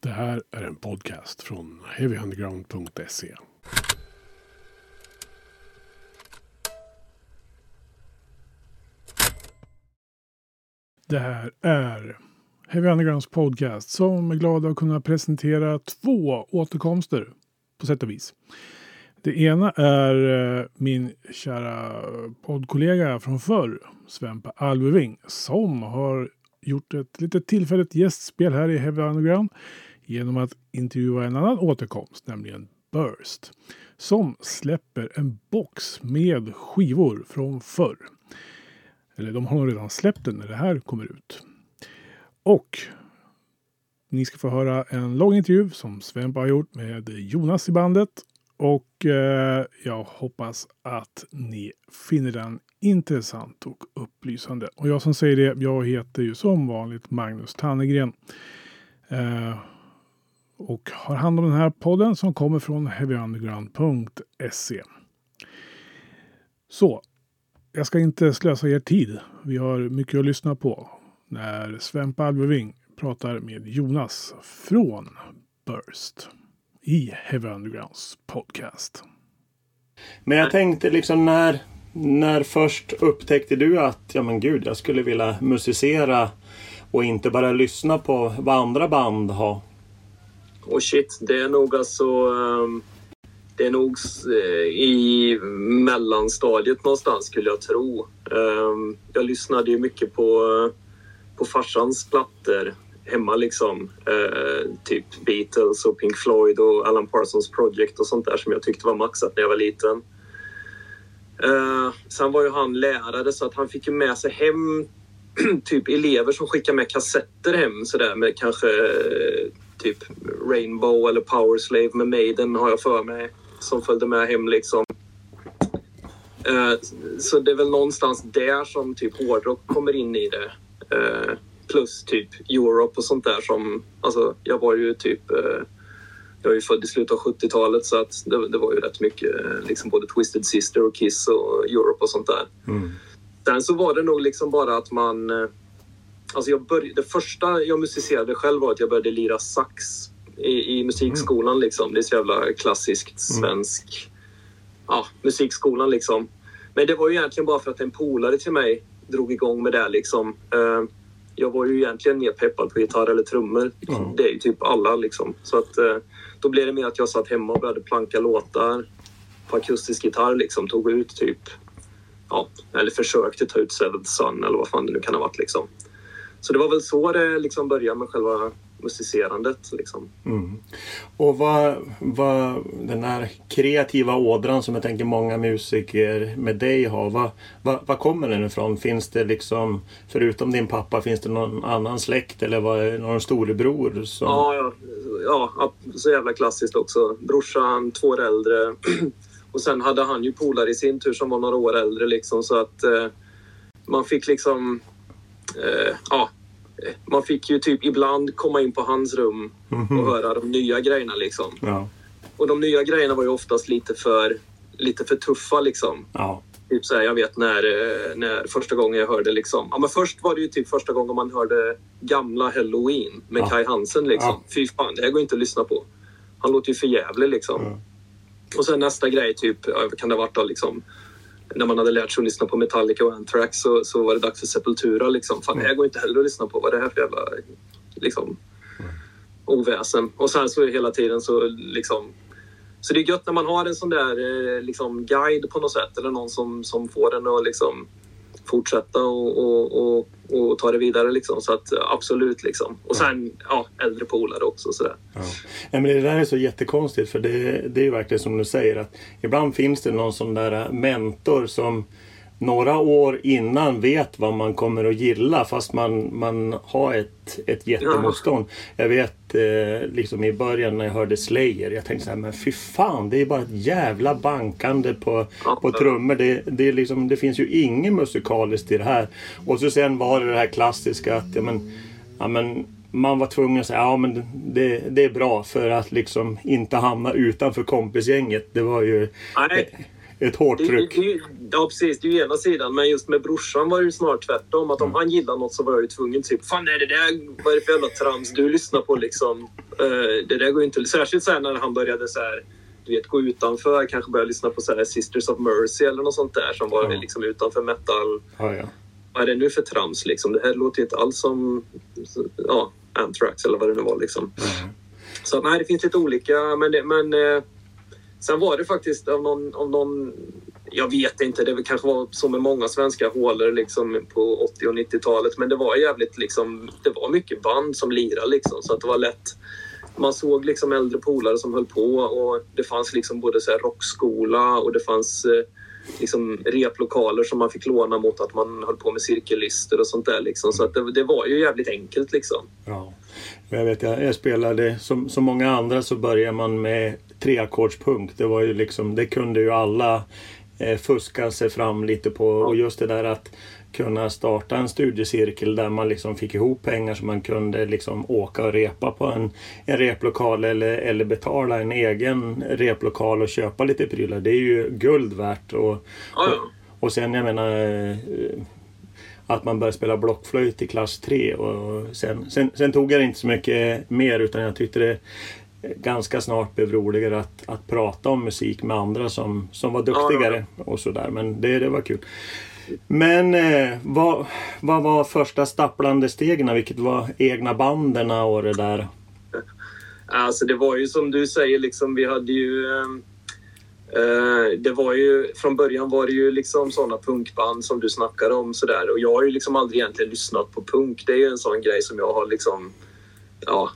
Det här är en podcast från heavyunderground.se. Det här är Heavy Undergrounds podcast som är glad att kunna presentera två återkomster på sätt och vis. Det ena är eh, min kära poddkollega från förr, Svempa Alveving, som har gjort ett litet tillfälligt gästspel här i Heavy Underground genom att intervjua en annan återkomst, nämligen Burst, som släpper en box med skivor från förr. Eller de har nog redan släppt den när det här kommer ut. Och ni ska få höra en lång intervju som Svempa har gjort med Jonas i bandet. Och eh, jag hoppas att ni finner den intressant och upplysande. Och jag som säger det, jag heter ju som vanligt Magnus Tannegren. Eh, och har hand om den här podden som kommer från heavyunderground.se. Så, jag ska inte slösa er tid. Vi har mycket att lyssna på när Svempa Alveving pratar med Jonas från Burst i Heavy Undergrounds podcast. Men jag tänkte liksom när, när först upptäckte du att ja men gud, jag skulle vilja musicera och inte bara lyssna på vad andra band har? Och shit, det är nog alltså... Um, det är nog uh, i mellanstadiet någonstans skulle jag tro. Um, jag lyssnade ju mycket på, uh, på farsans plattor hemma liksom. Uh, typ Beatles och Pink Floyd och Alan Parsons Project och sånt där som jag tyckte var maxat när jag var liten. Uh, sen var ju han lärare så att han fick ju med sig hem typ elever som skickade med kassetter hem sådär med kanske typ Rainbow eller Powerslave med Maiden har jag för mig som följde med hem liksom. Uh, så det är väl någonstans där som typ hårdrock kommer in i det. Uh, plus typ Europe och sånt där som, alltså jag var ju typ uh, jag är ju född i slutet av 70-talet så att det, det, var ju rätt mycket liksom både Twisted Sister och Kiss och Europe och sånt där. Mm. Sen så var det nog liksom bara att man Alltså jag började, det första jag musicerade själv var att jag började lira sax i, i musikskolan. Mm. Liksom. Det är så jävla klassiskt mm. svensk ja, musikskolan. Liksom. Men det var ju egentligen bara för att en polare till mig drog igång med det. Liksom. Uh, jag var ju egentligen mer peppad på gitarr eller trummor. Mm. Det är ju typ alla. Liksom. Så att, uh, då blev det mer att jag satt hemma och började planka låtar på akustisk gitarr. Liksom. Tog ut typ, ja, eller försökte ta ut Seventh Sun eller vad fan det nu kan ha varit. Liksom. Så det var väl så det liksom började med själva musicerandet. Liksom. Mm. Och vad, vad den här kreativa ådran som jag tänker många musiker med dig har. Vad, vad, vad kommer den ifrån? Finns det liksom, förutom din pappa, finns det någon annan släkt eller vad, någon storebror? Som... Ja, ja, ja, så jävla klassiskt också. Brorsan, två år äldre. Och sen hade han ju polare i sin tur som var några år äldre liksom så att eh, man fick liksom ja, man fick ju typ ibland komma in på hans rum och -hmm. höra de nya grejerna liksom. Ja. Och de nya grejerna var ju oftast lite för, lite för tuffa liksom. Ja. Typ så här, jag vet när, eh, när första gången jag hörde liksom. Ja, men först var det ju typ första gången man hörde gamla Halloween med ja. Kai Hansen liksom. Ja. Fy fan, det här går inte att lyssna på. Han låter ju för jävlig liksom. Ja. Och sen nästa grej, typ, kan det ha varit då liksom när man hade lärt sig att lyssna på Metallica och Anthrax så, så var det dags för Sepultura. Liksom. Fan, det här går inte heller att lyssna på. Vad är det här för jävla liksom, oväsen? Och sen så hela tiden så liksom... Så det är gött när man har en sån där eh, liksom, guide på något sätt eller någon som, som får en att liksom, fortsätta och, och, och, och, ta det vidare. Liksom. Så att absolut. Liksom. Och sen ja, äldre polare också. Sådär. Ja. Men det där är så jättekonstigt för det, det är ju verkligen som du säger att ibland finns det någon sån där mentor som några år innan vet vad man kommer att gilla fast man, man har ett, ett jättemotstånd. Ja. Jag vet eh, liksom i början när jag hörde Slayer. Jag tänkte så här, men fy fan det är bara ett jävla bankande på, på trummor. Det, det, är liksom, det finns ju ingen musikaliskt i det här. Och så sen var det det här klassiska att ja, men, ja, men, man var tvungen att säga ja men det, det är bra för att liksom inte hamna utanför kompisgänget. Det var ju... Nej ett hårt tryck. Det, det, ja precis, det är ju ena sidan. Men just med brorsan var det ju snarare tvärtom. Att om han gillade något så var jag ju tvungen typ Fan är det där, vad är det för jävla trams du lyssnar på liksom? Uh, det där går ju inte... Särskilt så när han började så här, du vet, gå utanför. Kanske börja lyssna på så här Sisters of Mercy eller något sånt där som var Ja. liksom utanför metal. Ja, ja. Vad är det nu för trams liksom? Det här låter ju inte alls som ja, Anthrax eller vad det nu var liksom. Så att, nej, det finns lite olika. Men, det, men eh, sen var det faktiskt av någon, av någon... Jag vet inte, det kanske var så med många svenska hålor liksom, på 80 och 90-talet. Men det var jävligt liksom... Det var mycket band som lirade liksom. Så att det var lätt. Man såg liksom äldre polare som höll på och det fanns liksom både så här rockskola och det fanns eh, liksom replokaler som man fick låna mot att man höll på med cirkellister och sånt där. Liksom. Så att det, det var ju jävligt enkelt liksom. Ja. Jag vet, jag, jag spelade som, som många andra så börjar man med treackordspunk. Det var ju liksom, det kunde ju alla eh, fuska sig fram lite på. Och just det där att kunna starta en studiecirkel där man liksom fick ihop pengar så man kunde liksom åka och repa på en, en replokal eller, eller betala en egen replokal och köpa lite prylar. Det är ju guld värt. Och, och, och sen jag menar eh, att man började spela blockflöjt i klass 3 och sen, sen, sen tog jag det inte så mycket mer utan jag tyckte det ganska snart blev roligare att, att prata om musik med andra som, som var duktigare och sådär. Men det, det var kul. Men eh, vad, vad var första stapplande stegen? Vilket var egna banden och det där? Alltså det var ju som du säger, liksom, vi hade ju... ehm, eh, det var ju, från början var det ju liksom såna punkband som du snackade om sådär. Och jag har ju liksom aldrig egentligen lyssnat på punk. Det är ju en sån grej som jag har liksom... Ja,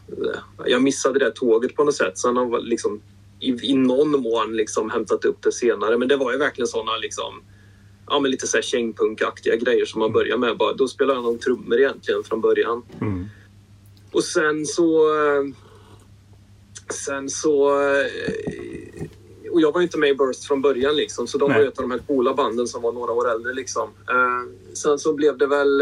jag missade det tåget på något sätt. Sen har jag liksom i, i någon mån liksom hämtat upp det senare. Men det var ju verkligen såna liksom... Ja, men lite så här kängpunkaktiga grejer som man börjar med. Bara, då spelade jag någon trummor egentligen från början. Mm. Och sen så... eh, Sen så... eh, Och jag var ju inte med i Burst från början liksom, så de Nej. var ju ett av de här coola banden som var några år äldre liksom. Eh, Sen så blev det väl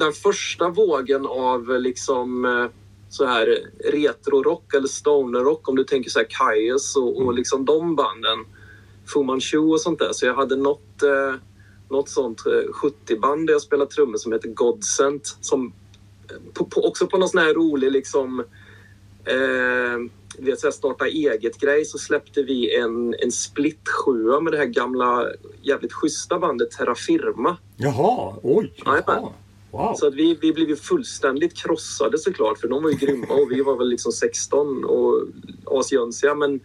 den första vågen av eh, liksom eh, så här retro-rock eller stoner-rock om du tänker så här Kaius och, och liksom de banden. Fu Manchu och sånt där. Så jag hade något, eh, något sånt eh, 70-band där jag spelade trummor som heter Godsent. Som eh, på, på, också på någon sån här rolig liksom eh, vet, så här starta eget-grej så släppte vi en, en split sjua med det här gamla jävligt schyssta bandet Terra Firma. Jaha, oj! Jaha. Wow! Så att vi, vi blev ju fullständigt krossade såklart för de var ju grymma och vi var väl liksom 16 och asjönsiga men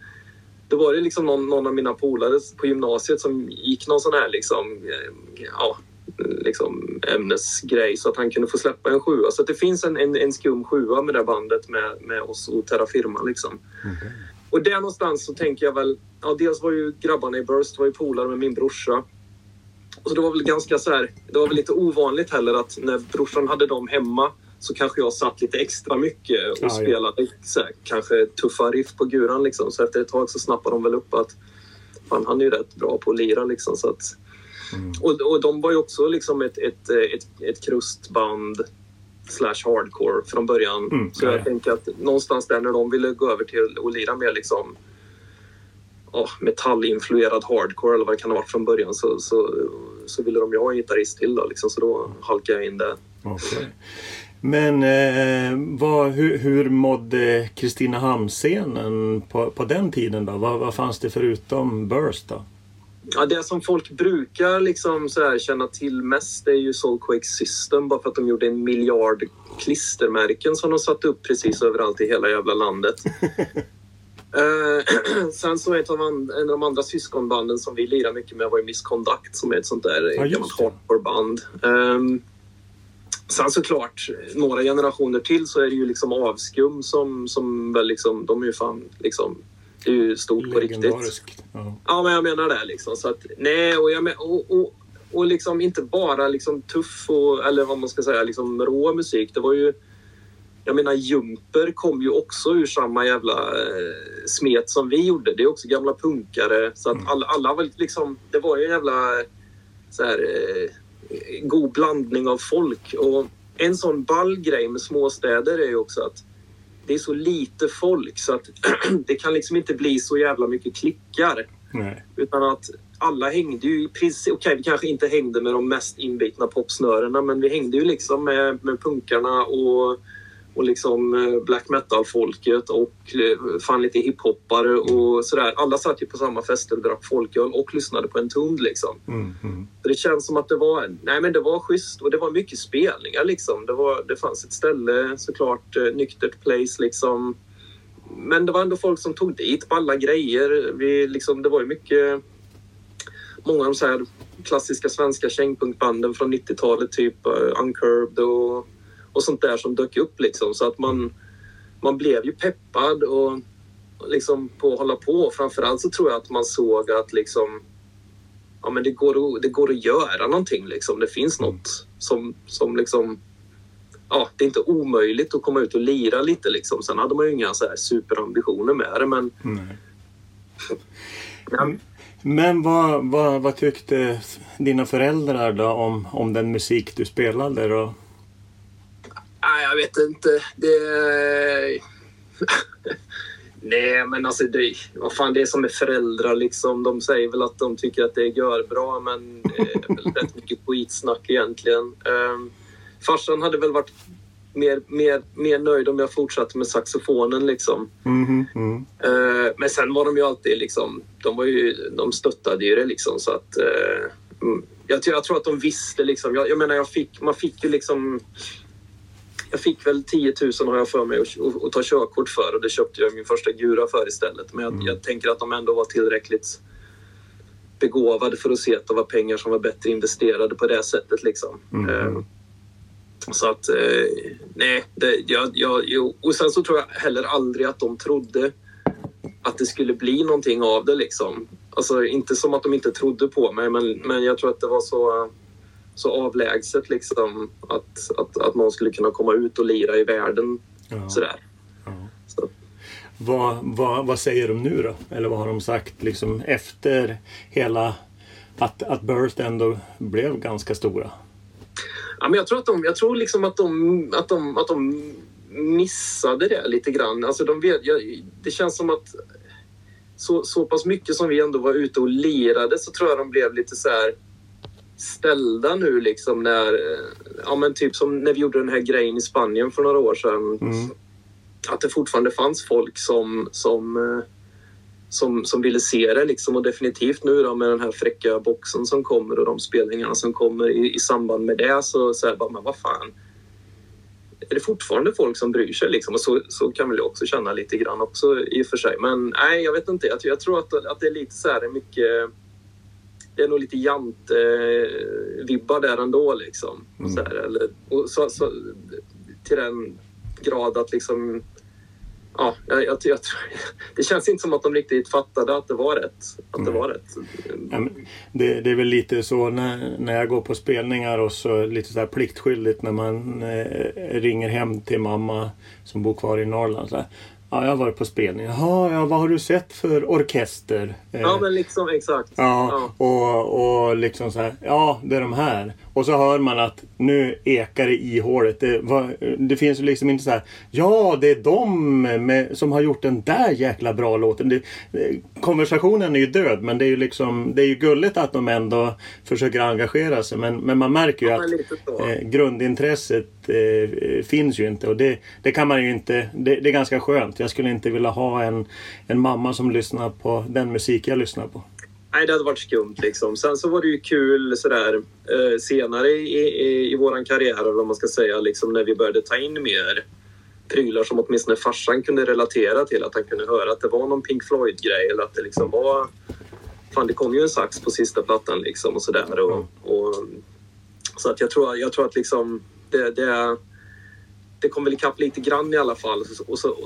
då var det liksom någon, någon av mina polare på gymnasiet som gick någon sån här liksom, eh, ja, liksom ämnesgrej så att han kunde få släppa en sjua. Så det finns en, en, en skum sjua med det bandet med, med oss och Terra Firma liksom. Och där någonstans så tänker jag väl, ja dels var ju grabbarna i Burst var ju polare med min brorsa. Och så det var väl ganska så här, det var väl lite ovanligt heller att när brorsan hade dem hemma så kanske jag satt lite extra mycket och Ja, ja. spelade så här, kanske tuffa riff på guran liksom. Så efter ett tag så snappade de väl upp att fan, han är ju rätt bra på att lira liksom. Så att, och, och de var ju också liksom ett, ett, ett, ett krustband slash hardcore från början. Mm, så ja, jag ja. tänker att någonstans där när de ville gå över till att lira mer liksom ja, metallinfluerad hardcore eller vad det kan ha varit från början så, så, så ville de ju ha en gitarrist till då liksom, så då halkade jag in där. Okej. Men eh, vad, hur, hur mådde Kristinehamnsscenen på, på den tiden då? Vad, vad fanns det förutom Burst då? Ja, det som folk brukar liksom så här känna till mest är ju Soulquake System bara för att de gjorde en miljard klistermärken som de satte upp precis överallt i hela jävla landet. Eh, sen så ett av en av de andra syskonbanden som vi lirar mycket med var ju Misconduct som är ett sånt där Ja, gammalt hardcoreband. Um, sen såklart, några generationer till så är det ju liksom Avskum som, som väl liksom, de är ju fan liksom, det är ju stort på riktigt. Ja. Ja, men jag menar det. Liksom. Så att, nej, och, jag men, och, och, och liksom inte bara liksom tuff och, eller vad man ska säga, liksom rå musik. Det var ju... Jag menar, Jumper kom ju också ur samma jävla eh, smet som vi gjorde. Det är också gamla punkare. Så att alla, alla var liksom... Det var ju en jävla så här, eh, god blandning av folk. Och en sån ball grej med småstäder är ju också att det är så lite folk så att det kan liksom inte bli så jävla mycket klickar. Nej. Utan att alla hängde ju i princip, okej okay, vi kanske inte hängde med de mest inbitna popsnörena men vi hängde ju liksom med, med punkarna och, och liksom eh, black metal-folket och eh, fan lite hiphoppare och sådär. Alla satt ju på samma fester, drack folköl och lyssnade på en tund liksom. Mm, mm. Så det känns som att det var, nej men det var schysst och det var mycket spelningar liksom. Det, var, det fanns ett ställe såklart, eh, nyktert place liksom. Men det var ändå folk som tog dit på alla grejer. Vi, liksom, det var ju mycket många av de så här klassiska svenska kängpunkbanden från 90-talet, typ Uncurbed och, och sånt där som dök upp liksom. Så att man, man blev ju peppad och, liksom på att hålla på. Framförallt så tror jag att man såg att liksom ja, men det, går att, det går att göra någonting. Liksom. Det finns mm. något som, som liksom... Ja, det är inte omöjligt att komma ut och lira lite. Liksom. Sen hade man ju inga så här superambitioner med det, men... Nej. Ja. Men vad, vad, vad tyckte dina föräldrar då om, om den musik du spelade? Då? Nej, jag vet inte. Det... Nej, men alltså det, vad fan det är som med föräldrar liksom. De säger väl att de tycker att det gör bra, men det är väl rätt mycket skitsnack egentligen. Um, farsan hade väl varit mer, mer, mer nöjd om jag fortsatte med saxofonen liksom. Mm, mm. Uh, men sen var de ju alltid liksom, de, var ju, de stöttade ju det liksom så att uh, jag, jag, tror att de visste liksom. Jag, jag menar, jag fick, man fick ju liksom jag fick väl 10 000 har jag för mig att, ta körkort för och det köpte jag min första Gura för istället. Men jag, mm. jag tänker att de ändå var tillräckligt begåvade för att se att det var pengar som var bättre investerade på det sättet. Liksom. Mm. Uh, så att, eh, nej. Det, jag, jag, jo. Och sen så tror jag heller aldrig att de trodde att det skulle bli någonting av det. Liksom. Alltså, inte som att de inte trodde på mig, men, men jag tror att det var så, så avlägset liksom, att, att, att någon skulle kunna komma ut och lira i världen. Ja. Sådär. Ja. Så. Vad, vad, vad säger de nu då? Eller vad har de sagt liksom, efter hela att, att Burst ändå blev ganska stora? Ja, men jag tror, att de, jag tror liksom att, de, att, de, att de missade det lite grann. Alltså de vet, jag, det känns som att så, så pass mycket som vi ändå var ute och lirade så tror jag de blev lite så här ställda nu liksom när, ja men typ som när vi gjorde den här grejen i Spanien för några år sedan. Mm. Att det fortfarande fanns folk som, som eh, som, som ville se det liksom och definitivt nu då med den här fräcka boxen som kommer och de spelningarna som kommer i, i samband med det så säger jag bara, men vad fan. Är det fortfarande folk som bryr sig liksom? Och så, så kan väl jag också känna lite grann också i och för sig. Men nej, jag vet inte. Jag, jag tror att, att det är lite så här mycket det är nog lite jante-vibbar där ändå. Liksom. Mm. Så här, eller, så, så, till den grad att liksom ja, jag, jag, jag, det känns inte som att de riktigt fattade att det var rätt. Att det, var rätt. Ja, det, det, är väl lite så när, när jag går på spelningar och så lite så här pliktskyldigt när man eh, ringer hem till mamma som bor kvar i Norrland. Så här, Ja, jag har varit på spelning. Jaha, ja, vad har du sett för orkester? Ja, men liksom exakt. Ja, ja. Och, och liksom så här. Ja, det är de här. Och så hör man att nu ekar det i hålet. Det, det finns ju liksom inte så här. Ja, det är de med, som har gjort den där jäkla bra låten. Det, konversationen är ju död, men det är ju liksom det är ju gulligt att de ändå försöker engagera sig. Men, men man märker ju ja, att eh, grundintresset eh, finns ju inte och det, det kan man ju inte. Det, det, är ganska skönt. Jag skulle inte vilja ha en, en mamma som lyssnar på den musik jag lyssnar på. Nej, det hade varit skumt liksom. Sen så var det ju kul sådär eh, senare i, i, i våran karriär, eller vad man ska säga, liksom när vi började ta in mer prylar som åtminstone farsan kunde relatera till. Att han kunde höra att det var någon Pink Floyd-grej eller att det liksom var... Fan, det kom ju en sax på sista plattan liksom och sådär. Och, och, så att jag tror, jag tror att liksom det, det, det kom väl ikapp lite grann i alla fall. Och så,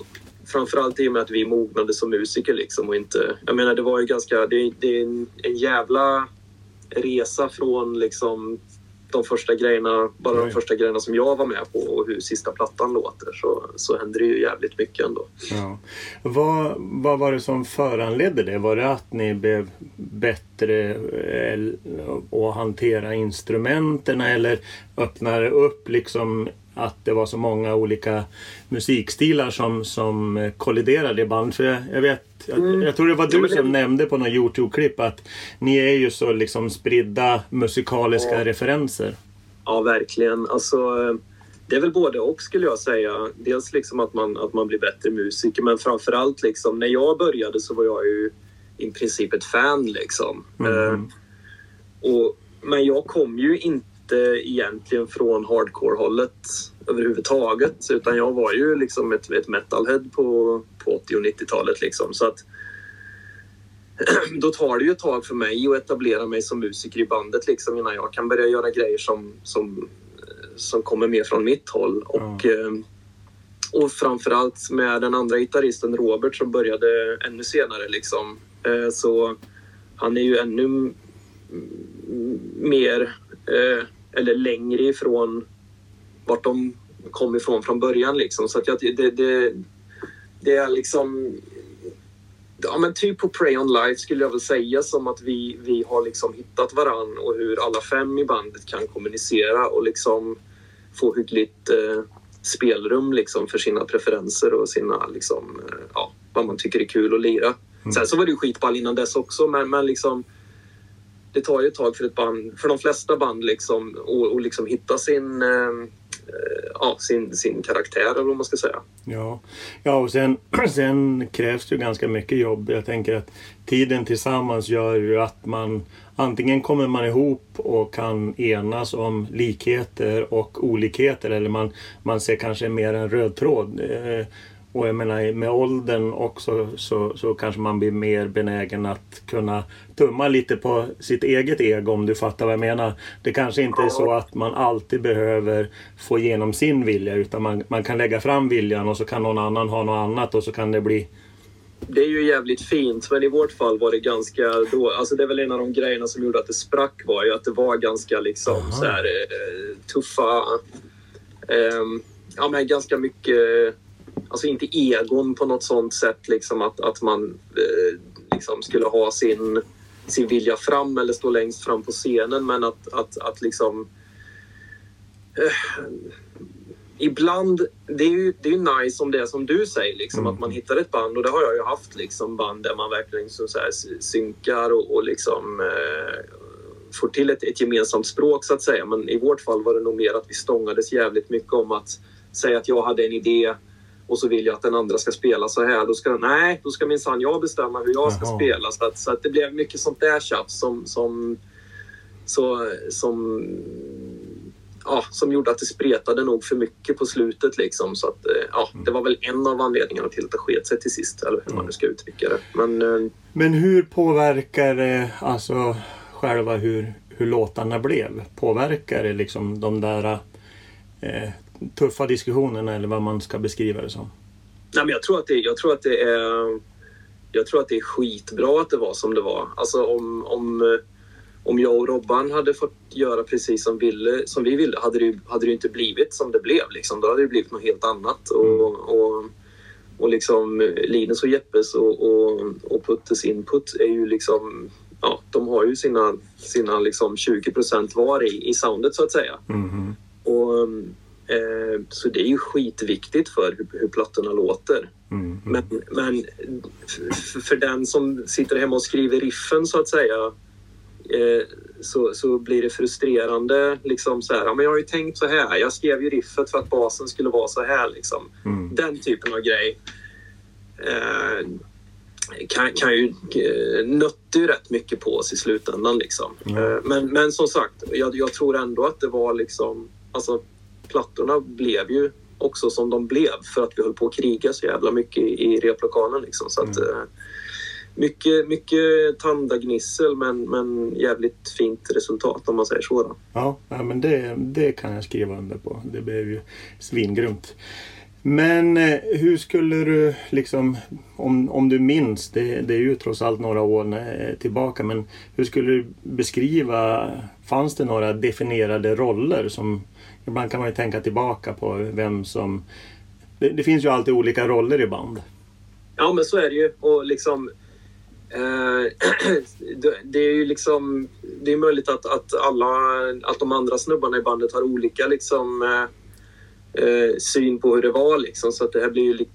framförallt i och med att vi mognade som musiker liksom och inte... Jag menar det var ju ganska... Det, det är en, en jävla resa från liksom de första grejerna, bara de första grejerna som jag var med på och hur sista plattan låter så, så händer det ju jävligt mycket ändå. Ja. Vad, vad var det som föranledde det? Var det att ni blev bättre eh, att hantera instrumenten eller öppnade upp liksom att det var så många olika musikstilar som, som kolliderade i band. För jag, jag vet, jag, Mm. jag tror det var du som nämnde på något Youtube-klipp att ni är ju så liksom spridda musikaliska Ja. referenser. Ja, verkligen. Alltså, det är väl både och skulle jag säga. Dels liksom att man, att man blir bättre musiker men framförallt liksom när jag började så var jag ju i princip ett fan liksom. Mhm. Eh, och, men jag kom ju inte egentligen från hardcore-hållet överhuvudtaget utan jag var ju liksom ett, ett metalhead på, på 80 och 90-talet liksom. Så att då tar det ju ett tag för mig att etablera mig som musiker i bandet liksom innan jag kan börja göra grejer som, som, som kommer mer från mitt håll. Och, eh, och framförallt med den andra gitarristen Robert som började ännu senare liksom. Eh, Så han är ju ännu mer eh, eller längre ifrån vart de kom ifrån från början liksom. Så att jag, det, det, det är liksom Ja, men typ på Pray on Life skulle jag väl säga som att vi, vi har liksom hittat varann och hur alla fem i bandet kan kommunicera och liksom få hyggligt eh, spelrum liksom för sina preferenser och sina liksom, eh, ja, vad man tycker är kul att lira. Sen så var det ju skitball innan dess också men, men liksom det tar ju ett tag för ett band, för de flesta band liksom och, och liksom hitta sin, eh, ja, sin, sin karaktär eller vad man ska säga. Ja, ja och sen, sen krävs det ju ganska mycket jobb. Jag tänker att tiden tillsammans gör ju att man antingen kommer man ihop och kan enas om likheter och olikheter eller man, man ser kanske mer en röd tråd. Eh, Eh, Och jag menar med åldern också så, så kanske man blir mer benägen att kunna tumma lite på sitt eget ego om du fattar vad jag menar. Det kanske inte är så att man alltid behöver få igenom sin vilja utan man, man kan lägga fram viljan och så kan någon annan ha något annat och så kan det bli Det är ju jävligt fint, men i vårt fall var det ganska... Då, alltså det är väl en av de grejerna som gjorde att det sprack var ju att det var ganska liksom Aha. så här, eh, tuffa... ehm, ja, men ganska mycket... Alltså inte egon på något sånt sätt liksom att, att man eh, liksom skulle ha sin, sin vilja fram eller stå längst fram på scenen men att, att, att liksom... Eh, ibland, det är ju det är nice om det är som du säger, liksom, Mm. att man hittar ett band och det har jag ju haft, liksom, band där man verkligen så, så här, synkar och, och liksom, eh, får till ett, ett gemensamt språk så att säga. Men i vårt fall var det nog mer att vi stångades jävligt mycket om att säga att jag hade en idé och så vill jag att den andra ska spela så här. Då ska, nej, då ska minsann jag bestämma hur jag ska Jaha. spela. Så att, så att det blev mycket sånt där tjafs som, som, så, som ja, som gjorde att det spretade nog för mycket på slutet. Liksom. Så att, eh, ja, det var väl en av anledningarna till att det sket sig till sist, eller hur man nu ska uttrycka det. Men eh, Men hur påverkar det alltså själva hur, hur låtarna blev? Påverkar det liksom de där eh, tuffa diskussionerna eller vad man ska beskriva det som? Nej, men jag, tror att det, jag, tror att det är, jag tror att det är skitbra att det var som det var. Alltså om, om, om jag och Robban hade fått göra precis som, ville, som vi ville hade det, hade det inte blivit som det blev. Liksom. Då hade det blivit något helt annat. Och, och, och liksom Linus och Jeppes och, och, och Puttes input är ju liksom... Ja, de har ju sina, sina liksom 20 procent var i, i soundet så att säga. Mhm. Och, så det är ju skitviktigt för hur, hur plattorna låter. Mm. Men, men f- för den som sitter hemma och skriver riffen så att säga eh, så, så blir det frustrerande. Liksom så här, ja, men jag har ju tänkt så här. Jag skrev ju riffet för att basen skulle vara så här. Liksom. Mm. Den typen av grej eh, kan, kan ju eh, nötte ju rätt mycket på oss i slutändan. Liksom. Eh, men, men som sagt, jag, jag tror ändå att det var liksom... Alltså, plattorna blev ju också som de blev för att vi höll på att kriga så jävla mycket i, i replokalen. Liksom. Så att, Mm. eh, mycket, mycket tandagnissel men, men jävligt fint resultat om man säger så. Då. Ja, ja men det, det kan jag skriva under på. Det blev ju svingrymt. Men eh, hur skulle du liksom, om, om du minns, det, det är ju trots allt några år eh, tillbaka, men hur skulle du beskriva, fanns det några definierade roller som, ibland kan man ju tänka tillbaka på vem som, det, det finns ju alltid olika roller i band. Ja, men så är det ju. Och liksom, eh, det, är ju liksom... Det är möjligt att, att alla att de andra snubbarna i bandet har olika liksom, eh, eh, syn på hur det var liksom. Så att det här blir ju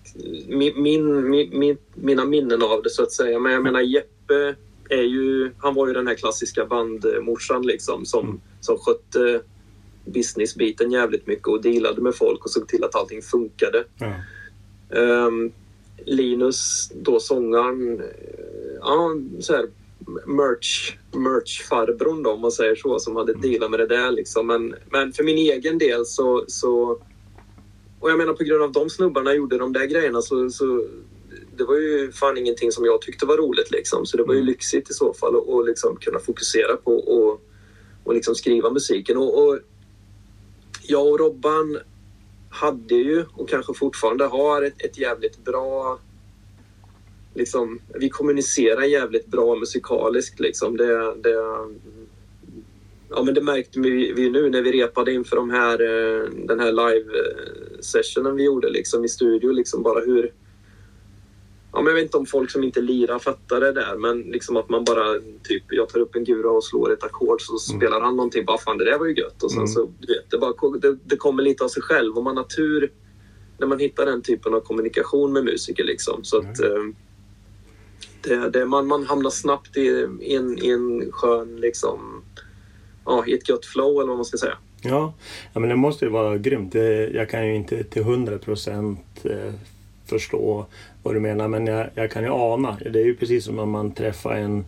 min, min, min, mina minnen av det så att säga. Men jag menar Jeppe är ju, han var ju den här klassiska bandmorsan liksom som, mm. som skötte businessbiten jävligt mycket och dealade med folk och såg till att allting funkade. Mm. Um, Linus, då sångaren, ja, så här, merch, merch-farbrorn då, om man säger så, som hade mm. dealat med det där. Liksom. Men, men för min egen del så, så... Och jag menar på grund av de snubbarna gjorde de där grejerna så, så det var ju fan ingenting som jag tyckte var roligt. Liksom. Så det var ju mm. lyxigt i så fall att liksom kunna fokusera på och, och liksom skriva musiken. Och, och jag och Robban hade ju och kanske fortfarande har ett, ett jävligt bra liksom, vi kommunicerar jävligt bra musikaliskt. Liksom. Det, det, ja, men det märkte vi, vi nu när vi repade inför de här, eh, den här live-sessionen eh, vi gjorde liksom, i studio. Liksom, bara hur, ja, men jag vet inte om folk som inte lirar fattar det där, men liksom att man bara typ, jag tar upp en gura och slår ett ackord så mm. spelar han någonting. Bara fan, det där var ju gött. Och sen mm. så, du vet, det, bara, det, det, kommer lite av sig själv. Om man har tur när man hittar den typen av kommunikation med musiker. Liksom. Så att, mm. eh, det, det, man, man hamnar snabbt i, i, en, i en skön, liksom, ja, i ett gött flow eller vad man ska säga. Ja, ja men det måste ju vara grymt. Jag kan ju inte till hundra procent eh, förstå vad du menar men jag, jag, kan ju ana. Det är ju precis som om man träffar en,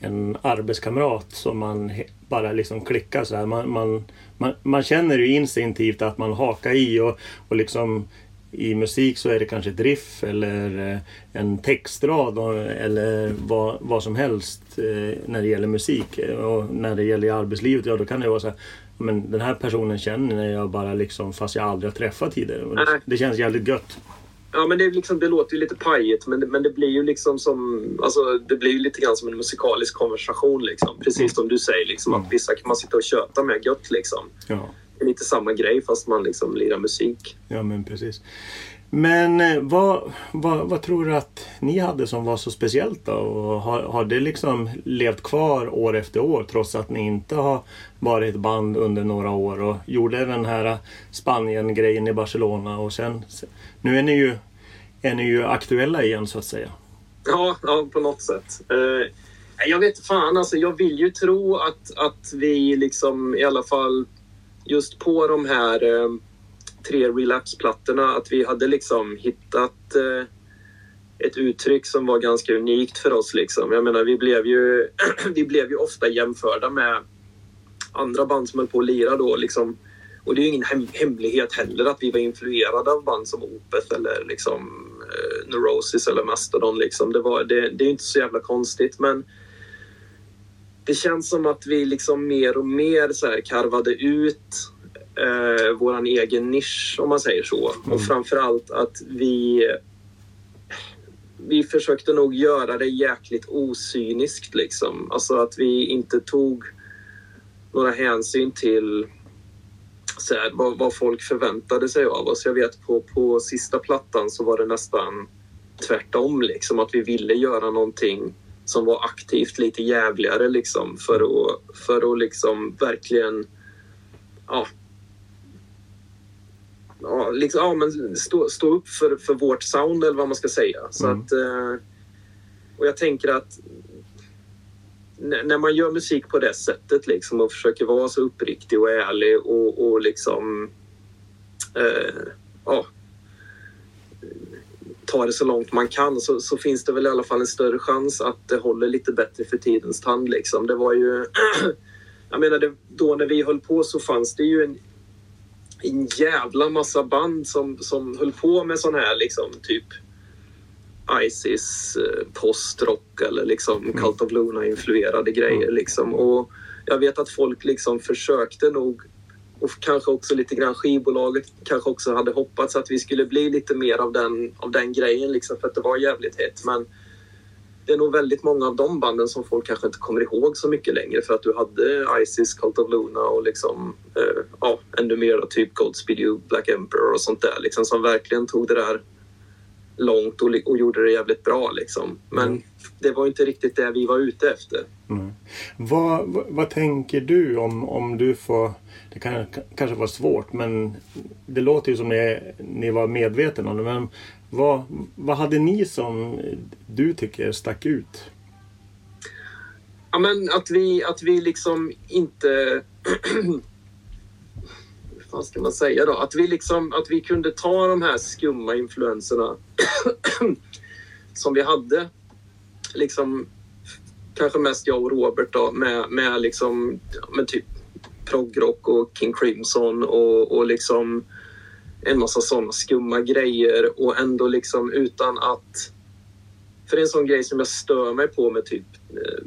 en arbetskamrat som man bara liksom klickar så här. Man, man, man, man känner ju instinktivt att man hakar i och, och liksom i musik så är det kanske ett riff eller eh, en textrad eller vad, vad som helst eh, när det gäller musik. Och när det gäller arbetslivet, ja då kan det vara så här, men den här personen känner jag bara liksom fast jag aldrig har träffat tidigare. Det, det känns jävligt gött. Ja, men det, liksom, det låter ju lite pajigt, men det, men det blir ju liksom som... Alltså, det blir ju lite grann som en musikalisk konversation. Liksom. Precis mm. som du säger, liksom, att vissa kan man sitta och köta med gött. Liksom. Ja. Det är lite samma grej fast man liksom lirar musik. Ja, men precis. Men eh, vad, vad, vad, tror du att ni hade som var så speciellt då? Och har, har det liksom levt kvar år efter år trots att ni inte har varit ett band under några år och gjorde den här Spanien-grejen i Barcelona och sen nu är ni ju, är ni ju aktuella igen så att säga. Ja, ja på något sätt. Eh, jag vet fan, alltså jag vill ju tro att, att vi liksom i alla fall just på de här eh, tre relapse-plattorna att vi hade liksom hittat eh, ett uttryck som var ganska unikt för oss. Liksom. Jag menar, vi blev ju, vi blev ju ofta jämförda med andra band som höll på att lira då. Liksom, och det är ju ingen hem hemlighet heller att vi var influerade av band som Opeth eller liksom eh, Neurosis eller Mastodon. Liksom. Det, var, det, det är inte så jävla konstigt men det känns som att vi liksom mer och mer så här karvade ut eh, våran egen nisch om man säger så. Mm. Och framförallt att vi vi försökte nog göra det jäkligt osyniskt liksom. Alltså att vi inte tog några hänsyn till så här, vad, vad, folk förväntade sig av oss. Jag vet på, på sista plattan så var det nästan tvärtom. Liksom, att vi ville göra någonting som var aktivt lite jävligare liksom, för att, för att liksom verkligen ja, ja, liksom, ja, men stå, stå upp för, för vårt sound eller vad man ska säga. Så mm. att, eh, och jag tänker att när man gör musik på det sättet liksom och försöker vara så uppriktig och ärlig och, och liksom eh, ja, ta det så långt man kan så, så, finns det väl i alla fall en större chans att det håller lite bättre för tidens tand. Liksom. Det var ju... jag menar, det, då när vi höll på så fanns det ju en, en jävla massa band som, som höll på med sån här liksom typ Isis eh, postrock eller liksom mm. Cult of Luna-influerade grejer. Mm. Liksom. Och jag vet att folk liksom försökte nog och kanske också lite grann skivbolaget kanske också hade hoppats att vi skulle bli lite mer av den, av den grejen liksom för att det var jävligt hett. Men det är nog väldigt många av de banden som folk kanske inte kommer ihåg så mycket längre för att du hade Isis, Cult of Luna och liksom eh, ja, ännu mer typ Godspeed You, Black Emperor och sånt där liksom som verkligen tog det där långt och, och gjorde det jävligt bra liksom. Men Mm. det var inte riktigt det vi var ute efter. Mm. Vad, vad, vad tänker du om, om du får... Det kan kanske vara svårt men det låter ju som ni, ni var medvetna om det. Men vad, vad hade ni som du tycker stack ut? Ja, men att vi, att vi liksom inte... Vad ska man säga då? Att vi, liksom, att vi kunde ta de här skumma influenserna som vi hade. Liksom, kanske mest jag och Robert då, med, med, liksom, med typ progrock och King Crimson och, och liksom en massa sådana skumma grejer och ändå liksom utan att... För det är en sån grej som jag stör mig på med typ eh,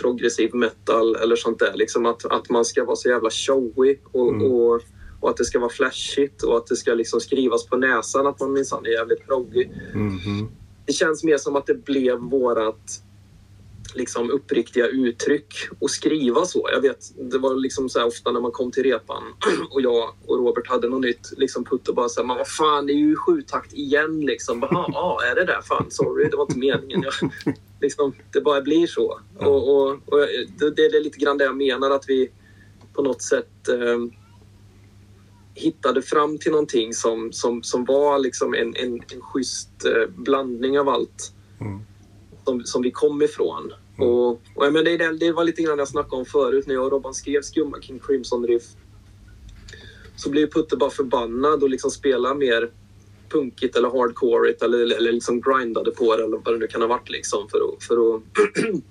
progressiv metal eller sånt där. Liksom att, att man ska vara så jävla showy och, Mm. och, och att det ska vara flashigt och att det ska liksom skrivas på näsan att man minsann är jävligt proggig. Mhm. Det känns mer som att det blev vårat liksom uppriktiga uttryck och skriva så. Jag vet, det var liksom så här ofta när man kom till repan och jag och Robert hade något nytt. Liksom Putte bara så här, men vad fan det är ju sjutakt igen liksom. Ja, är det där? Fan, sorry, det var inte meningen. Jag, liksom, det bara blir så. Ja. Och, och, och det, det är lite grann det jag menar att vi på något sätt eh, hittade fram till någonting som, som, som var liksom en, en, en schysst eh, blandning av allt Mm. som, som vi kom ifrån. Mm. Och, och jag menar, det, det var lite grann jag snackade om förut när jag och Robban skrev Skumma King Crimson Riff. Så blev Putte bara förbannad och liksom spelade mer punkigt eller hardcoreigt eller, eller, liksom grindade på det eller vad det nu kan ha varit liksom för att, för att,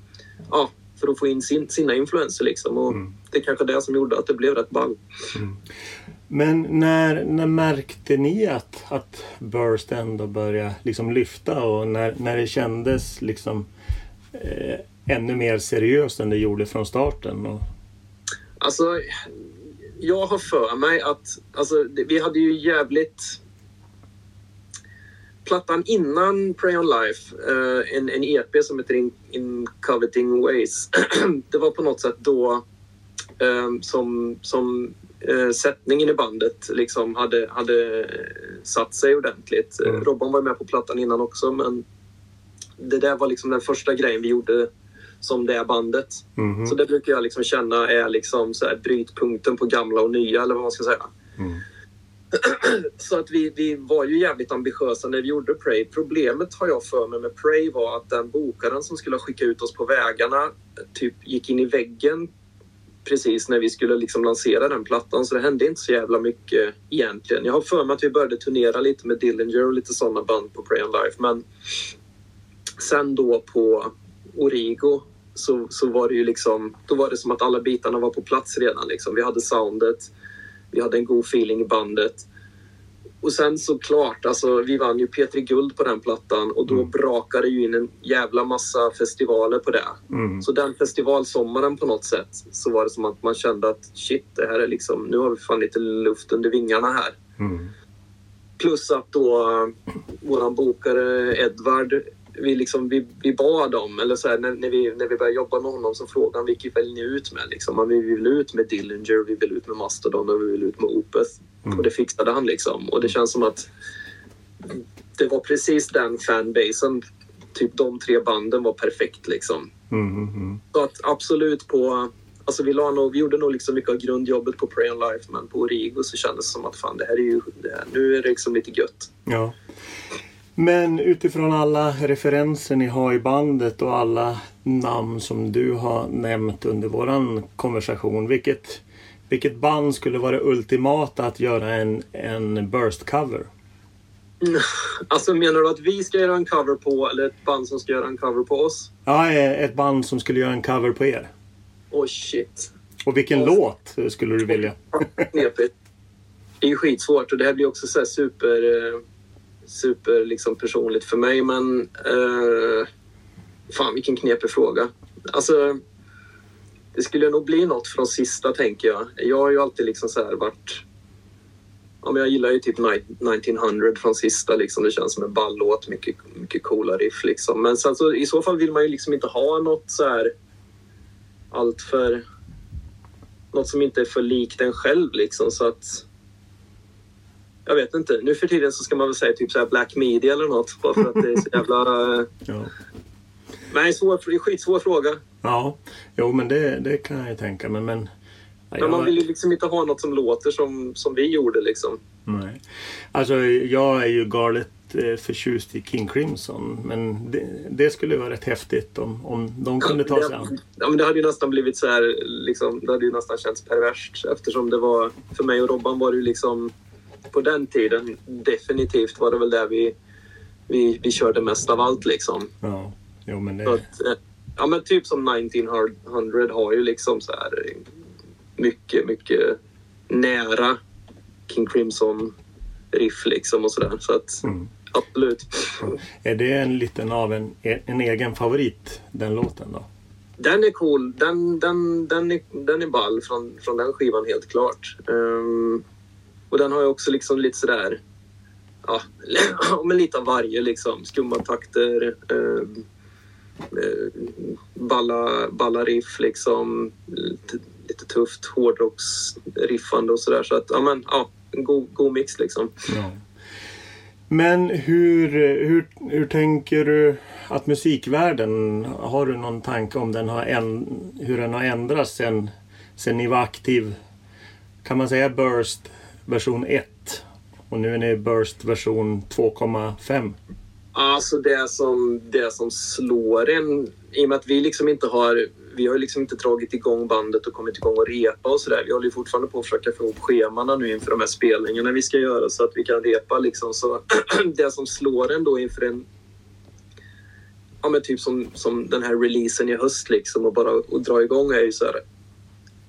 ja, för att få in sin, sina influenser liksom. Och Mm. Det är kanske det som gjorde att det blev rätt ball. Men när, när märkte ni att, att Burst ändå började liksom lyfta och när, när det kändes liksom eh, ännu mer seriöst än det gjorde från starten? Och, Alltså, jag har för mig att alltså, vi hade ju jävligt... Plattan innan Pray on Life, eh, en, en EP som heter In, In Coveting Ways. det var på något sätt då eh, som, som eh, sättningen i bandet liksom hade, hade satt sig ordentligt. Mm. Mm. Robban var med på plattan innan också men det där var liksom den första grejen vi gjorde som det bandet. Mhm. Så det brukar jag liksom känna är liksom så här brytpunkten på gamla och nya eller vad man ska säga. Mm. Så att vi, vi var ju jävligt ambitiösa när vi gjorde Pray. Problemet har jag för mig med Pray var att den bokaren som skulle skicka ut oss på vägarna typ gick in i väggen precis när vi skulle liksom lansera den plattan. Så det hände inte så jävla mycket egentligen. Jag har för mig att vi började turnera lite med Dillinger och lite sådana band på Pray on Life. Men sen då på Origo så, så var det ju liksom, då var det som att alla bitarna var på plats redan. Liksom. Vi hade soundet, vi hade en god feeling i bandet. Och sen såklart, alltså, vi vann ju P3 Guld på den plattan och då Mm. brakade ju in en jävla massa festivaler på det. Mm. Så den festivalsommaren på något sätt så var det som att man kände att shit, det här är liksom, nu har vi fan lite luft under vingarna här. Mm. Plus att då eh, våran bokare Edvard, vi, liksom, vi, vi bad om, eller så här, när, när, vi, när vi började jobba med honom så frågade han vilket vill ni ut med? Liksom. Vi vill ut med Dillinger, vi vill ut med Mastodon och vi vill ut med Opeth. Mm. Och det fixade han liksom. Och det känns som att det var precis den fanbasen, typ de tre banden var perfekt liksom. Mm. Mm. Så att absolut på... Alltså vi, nog, vi gjorde nog liksom mycket av grundjobbet på Pray on Life men på Origo så kändes det som att fan det här är ju... Det här, nu är det liksom lite gött. Ja. Men utifrån alla referenser ni har i bandet och alla namn som du har nämnt under våran konversation. Vilket, vilket band skulle vara det ultimata att göra en, en burst-cover? Alltså menar du att vi ska göra en cover på eller ett band som ska göra en cover på oss? Ja, eh, ett band som skulle göra en cover på er. Oh shit. Och vilken Ja. låt skulle du vilja? Knepigt. Det är ju skitsvårt och det här blir också så super... Super liksom personligt för mig men... Eh, fan vilken knepig fråga. Alltså... Det skulle nog bli något från sista tänker jag. Jag har ju alltid liksom så här varit... Ja, men jag gillar ju typ 1900 från sista. Liksom. Det känns som en ball låt. Mycket, mycket coola riff. Liksom. Men sen så, i så fall vill man ju liksom inte ha något så här... Allt för... Något som inte är för likt en själv. Liksom, så att jag vet inte. Nu för tiden så ska man väl säga typ så black media eller något. Bara för att det är så jävla... eh, Ja. Nej, svår, skitsvår fråga. ja, jo men det, det kan jag ju tänka mig. Men, Men man jag- vill ju liksom inte ha något som låter som, som vi gjorde liksom. Nej. Alltså jag är ju galet eh, förtjust i King Crimson. Men det, det skulle vara rätt häftigt om, om de kunde ta sig an. Ja, men det hade ju nästan blivit så här, liksom, det hade ju nästan känts perverst eftersom det var, för mig och Robban var det ju liksom, på den tiden definitivt var det väl där vi, vi, vi körde mest av allt liksom. Ja, jo men det... att, eh, ja men typ som 1900 har ju liksom så här eh, mycket, mycket nära King Crimson riff liksom och sådär. Så att Mm. absolut. Är det en liten av en, en egen favorit, den låten då? Den är cool. Den, den, den, är, den är ball från, från den skivan helt klart. Ehm, och den har ju också liksom lite sådär... Ja, men lite av varje liksom. Skumma takter. Ehm, eh, balla, balla riff liksom. Lite, lite tufft hårdrocksriffande och sådär. Så att, ja men, ja. En god, god mix liksom. Ja. Men hur, hur, hur tänker du att musikvärlden, har du någon tanke om den har en, hur den har ändrats sen, sen ni var aktiv? Kan man säga Burst version 1 och nu är ni i Burst version 2,5? Alltså det som, det som slår en, i och med att vi liksom inte har, vi har ju liksom inte dragit igång bandet och kommit igång och repa och sådär. Vi håller ju fortfarande på att försöka få ihop schemana nu inför de här spelningarna vi ska göra så att vi kan repa liksom. Så det som slår en då inför en, ja men typ som, som den här releasen i höst liksom och bara och dra igång är ju så här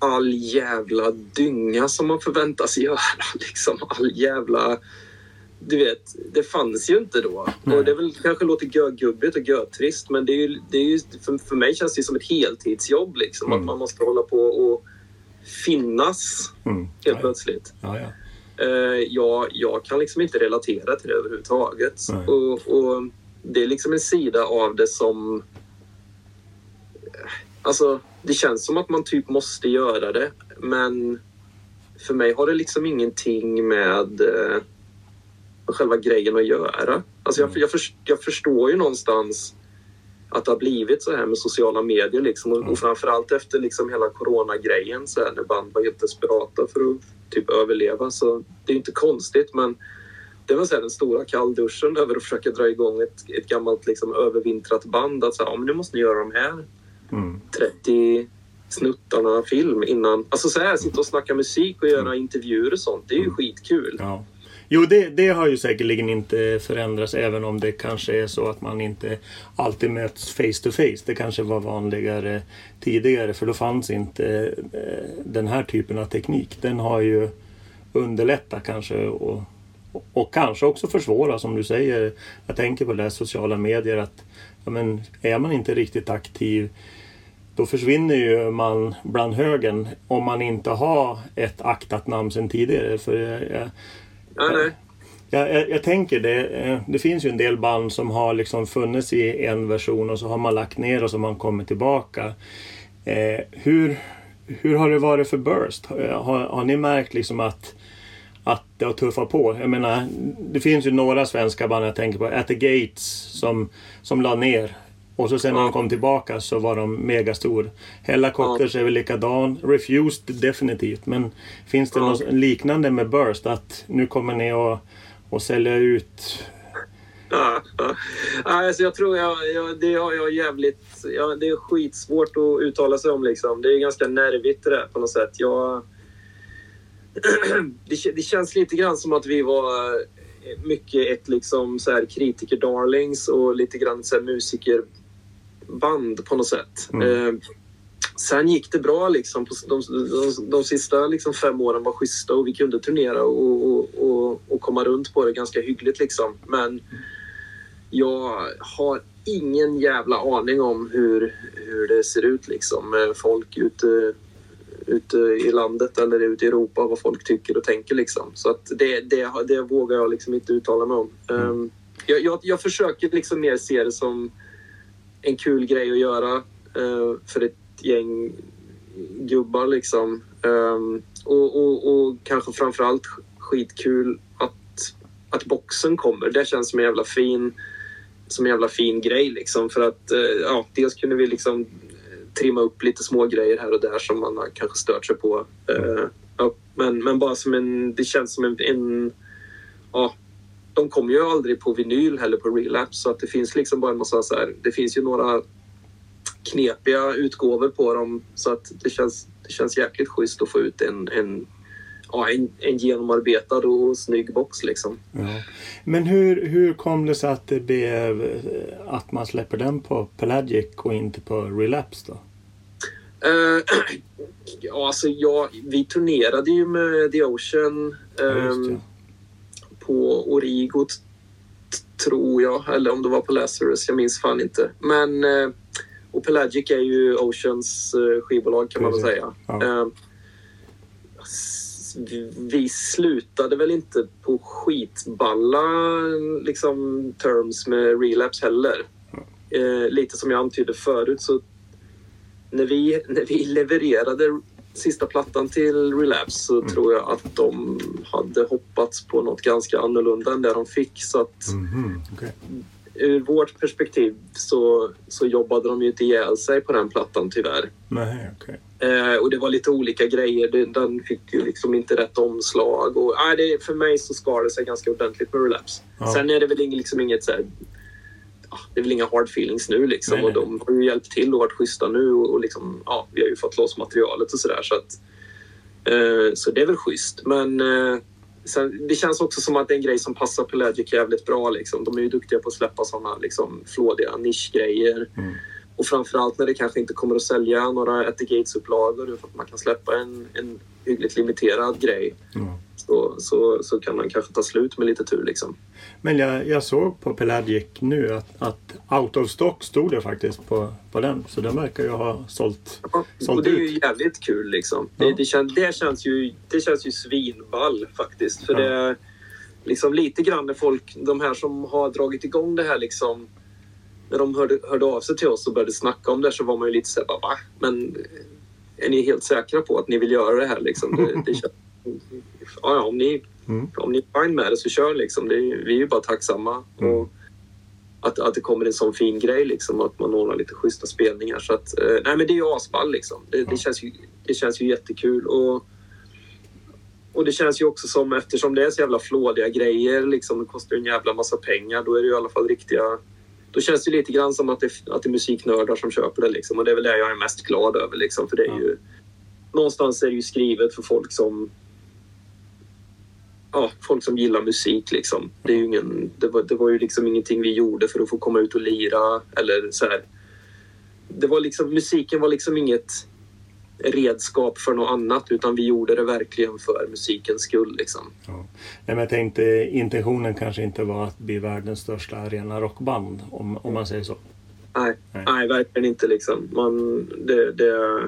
all jävla dynga som man förväntas göra liksom. All jävla du vet, det fanns ju inte då. Nej. Och det väl kanske låter görgubbigt och görtrist men det är ju, det är ju, för, för mig känns det som ett heltidsjobb liksom. Mm. Att man måste hålla på och finnas Mm. helt Ja, plötsligt. ja, ja. Eh, jag, jag kan liksom inte relatera till det överhuvudtaget. Och, och det är liksom en sida av det som... Alltså, det känns som att man typ måste göra det. Men för mig har det liksom ingenting med eh, själva grejen att göra. Alltså jag, Mm. jag, först, jag förstår ju någonstans att det har blivit så här med sociala medier liksom. och, Mm. och framförallt efter liksom hela coronagrejen så här, när band var helt desperata för att typ överleva. Så det är ju inte konstigt men det var så här, den stora kallduschen över att försöka dra igång ett, ett gammalt liksom, övervintrat band. Att här, ja, men nu måste ni göra de här Mm. 30 snuttarna film innan. Alltså så här, sitta och snacka musik och göra intervjuer och sånt. Det är ju skitkul. Ja. Jo, det, det har ju säkerligen inte förändrats även om det kanske är så att man inte alltid möts face to face. Det kanske var vanligare tidigare för då fanns inte eh, den här typen av teknik. Den har ju underlättat kanske och, och, och kanske också försvårat som du säger. Jag tänker på det här sociala medier att ja, men, är man inte riktigt aktiv då försvinner ju man bland högen om man inte har ett aktat namn sedan tidigare. För jag, jag, jag, jag, tänker det. eh, Det finns ju en del band som har liksom funnits i en version och så har man lagt ner och så har man kommit tillbaka. Eh, hur, hur har det varit för Burst? Har, har, har ni märkt liksom att, att det har tuffat på? Jag menar, det finns ju några svenska band jag tänker på. At the Gates som, som la ner. Och så sen när de kom tillbaka så var de megastor. Hellacopters är väl likadan. Refused definitivt. Men finns det något liknande med Burst? Att nu kommer ni att och sälja ut... Ja, ja. Alltså jag tror jag, jag, det har jag jävligt... Ja, det är skitsvårt att uttala sig om. Liksom. Det är ganska nervigt det där på något sätt. Jag, det, det känns lite grann som att vi var mycket ett liksom så här kritiker-darlings och lite grann så här musikerband på något sätt. Mm. Eh, sen gick det bra liksom. På de, de, de sista liksom fem åren var schyssta och vi kunde turnera och, och, och, och komma runt på det ganska hyggligt liksom. Men jag har ingen jävla aning om hur, hur det ser ut liksom med folk ute, ute i landet eller ute i Europa vad folk tycker och tänker liksom. Så att det, det, det vågar jag liksom inte uttala mig om. Um, jag, jag, jag försöker liksom mer se det som en kul grej att göra eh, för ett gäng gubbar liksom. Ehm, och, och, och kanske framförallt skitkul att att boxen kommer. Det känns som en jävla fin, som en jävla fin grej liksom. För att eh, ja, dels kunde vi liksom eh, trimma upp lite små grejer här och där som man har kanske stört sig på. Uh, ja, men, men bara som en, det känns som en, en ja, de kommer ju aldrig på vinyl heller på relapse så att det finns liksom bara en massa så här, det finns ju några knepiga utgåvor på dem så att det känns, det känns jäkligt schysst att få ut en, en ja, en, en genomarbetad och snygg box liksom. Ja. Men hur, hur kom det sig att det blev att man släpper den på Pelagic och inte på Relapse då? Uh, ja, alltså ja, vi turnerade ju med The Ocean um, ja, på Origo tror jag, eller om det var på Lazarus, jag minns fan inte. Men och Pelagic är ju Oceans uh, skivbolag kan man väl säga. Ja. Uh, vi slutade väl inte på skitballa liksom, terms med relapse heller. Eh, lite som jag antydde förut så när vi, när vi levererade sista plattan till Relapse så mm. tror jag att de hade hoppats på något ganska annorlunda än det de fick. Så att mm. okay. ur vårt perspektiv så, så jobbade de ju inte ihjäl sig på den plattan tyvärr. Nej, okay. Eh, och det var lite olika grejer. Den fick ju liksom inte rätt omslag. Och, eh, det, för mig så skar det sig ganska ordentligt med Relapse. Ja. Sen är det väl liksom inget så här, det är väl inga hard feelings nu liksom. Nej, nej. Och de har ju hjälpt till och varit schyssta nu. Och, och liksom, ja, vi har ju fått loss materialet och sådär. Så, eh, så det är väl schysst. Men eh, sen, det känns också som att det är en grej som passar Pelagic jävligt bra. Liksom. De är ju duktiga på att släppa sådana liksom, flådiga nischgrejer. Mm. Och framförallt när det kanske inte kommer att sälja några At the Gates-upplagor utan att man kan släppa en, en hyggligt limiterad grej. Mm. Så, så, så kan man kanske ta slut med lite tur liksom. Men jag, jag såg på Pelagic nu att, att out of stock stod det faktiskt på, på den. Så den verkar ju ha sålt, ja, sålt och det är ju jävligt kul liksom. Ja. Det, det, kän, det, känns ju, det känns ju svinball faktiskt. För ja. det liksom lite grann när folk, de här som har dragit igång det här liksom när de hörde, hörde av sig till oss och började snacka om det så var man ju lite såhär, va? Men är ni helt säkra på att ni vill göra det här liksom? Det, det känns, ja, om ni, mm. om ni är fine med det så kör liksom. Det, vi är ju bara tacksamma. Mm. Och att, att det kommer en sån fin grej liksom. Att man ordnar lite schyssta spelningar. Så att, eh, nej men det är ju asball liksom. Det, det, känns ju, det känns ju jättekul. Och, och det känns ju också som eftersom det är så jävla flådiga grejer liksom. Det kostar ju en jävla massa pengar. Då är det ju i alla fall riktiga då känns det lite grann som att det, att det är musiknördar som köper det. Liksom. Och det är väl det jag är mest glad över. Liksom. För det är ju, någonstans är det ju skrivet för folk som ja, folk som gillar musik. Liksom. Det, är ingen, det, var, det var ju liksom ingenting vi gjorde för att få komma ut och lira. Eller så här. Det var liksom, musiken var liksom inget redskap för något annat utan vi gjorde det verkligen för musikens skull. Liksom. Ja. Nej, men jag tänkte intentionen kanske inte var att bli världens största arena rockband om, om man säger så. Nej, nej. nej verkligen inte. Liksom. Man, det, det,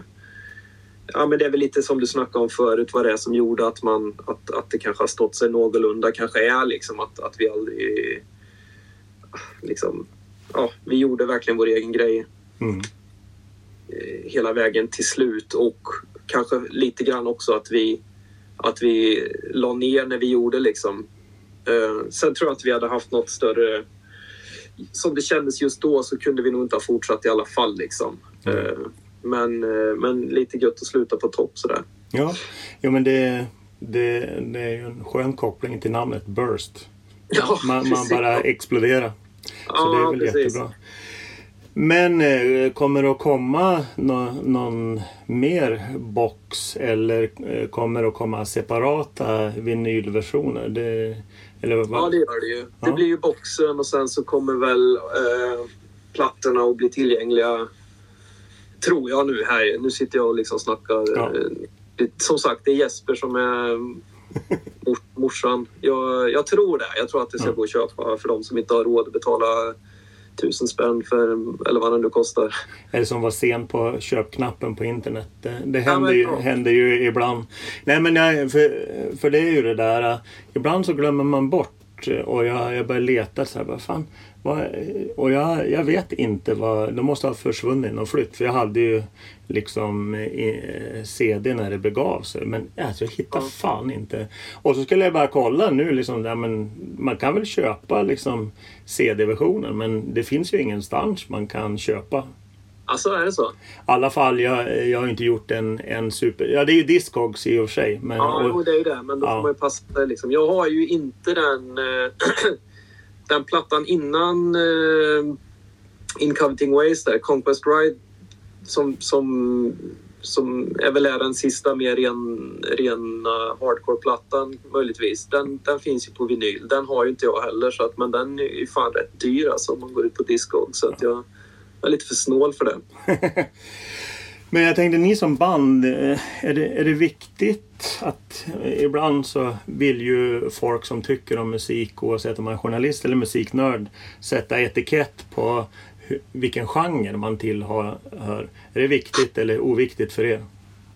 ja, men det är väl lite som du snackade om förut vad det är som gjorde att, man, att, att det kanske har stått sig någorlunda. Kanske är liksom att, att vi aldrig... Liksom, ja, vi gjorde verkligen vår egen grej. Mm. Eh, hela vägen till slut och kanske lite grann också att vi, att vi la ner när vi gjorde liksom. Uh, sen tror jag att vi hade haft något större... Som det kändes just då så kunde vi nog inte ha fortsatt i alla fall liksom. Mm. Men, uh, men lite gött att sluta på topp sådär. Ja, jo, men det, det, det är ju en skön koppling till namnet Burst. Ja, man, man bara exploderar. Så ja, det är väl precis. jättebra. Men eh, kommer det att komma no någon mer box eller eh, kommer det att komma separata vinylversioner? Det, eller vad? Ja, det gör det ju. Ja. Det blir ju boxen och sen så kommer väl eh, plattorna att bli tillgängliga tror jag nu här. Nu sitter jag och liksom snackar. Ja. Eh, som sagt, det är Jesper som är morsan. Jag, jag tror det. Jag tror att det ska gå att köpa för de som inte har råd att betala tusen spänn för, eller vad det nu kostar. Eller som var sen på köpknappen på internet. Det, det händer, ja, ju, händer ju ibland. Nej men jag, för, för det är ju det där. Ibland så glömmer man bort bort och jag, jag började leta. Så här, vad fan, och jag, jag vet inte vad... De måste ha försvunnit någon flytt. För jag hade ju liksom eh, CD när det begav sig. Men alltså, jag hittar fan inte. Och så skulle jag bara kolla nu. Liksom, ja, men man kan väl köpa liksom, CD-versionen. Men det finns ju ingenstans man kan köpa Alltså är det så? I alla fall, jag, jag har inte gjort en, en super... Ja, det är ju Discogs i och för sig. Men, ja, och, det är ju det. Men då ja. får man ju passa liksom. Jag har ju inte den... Den plattan innan uh, In Coveting Ways där, Conquest Ride, som, som, som är väl är den sista mer ren, rena hardcore-plattan möjligtvis. Den, den finns ju på vinyl. Den har ju inte jag heller, så att, men den är ju fan rätt dyr alltså om man går ut på Discog. Så att jag, jag är lite för snål för det. Men jag tänkte, ni som band, eh, är det, är det viktigt att eh, ibland så vill ju folk som tycker om musik, oavsett om man är journalist eller musiknörd, sätta etikett på vilken genre man tillhör. Är det viktigt eller oviktigt för er?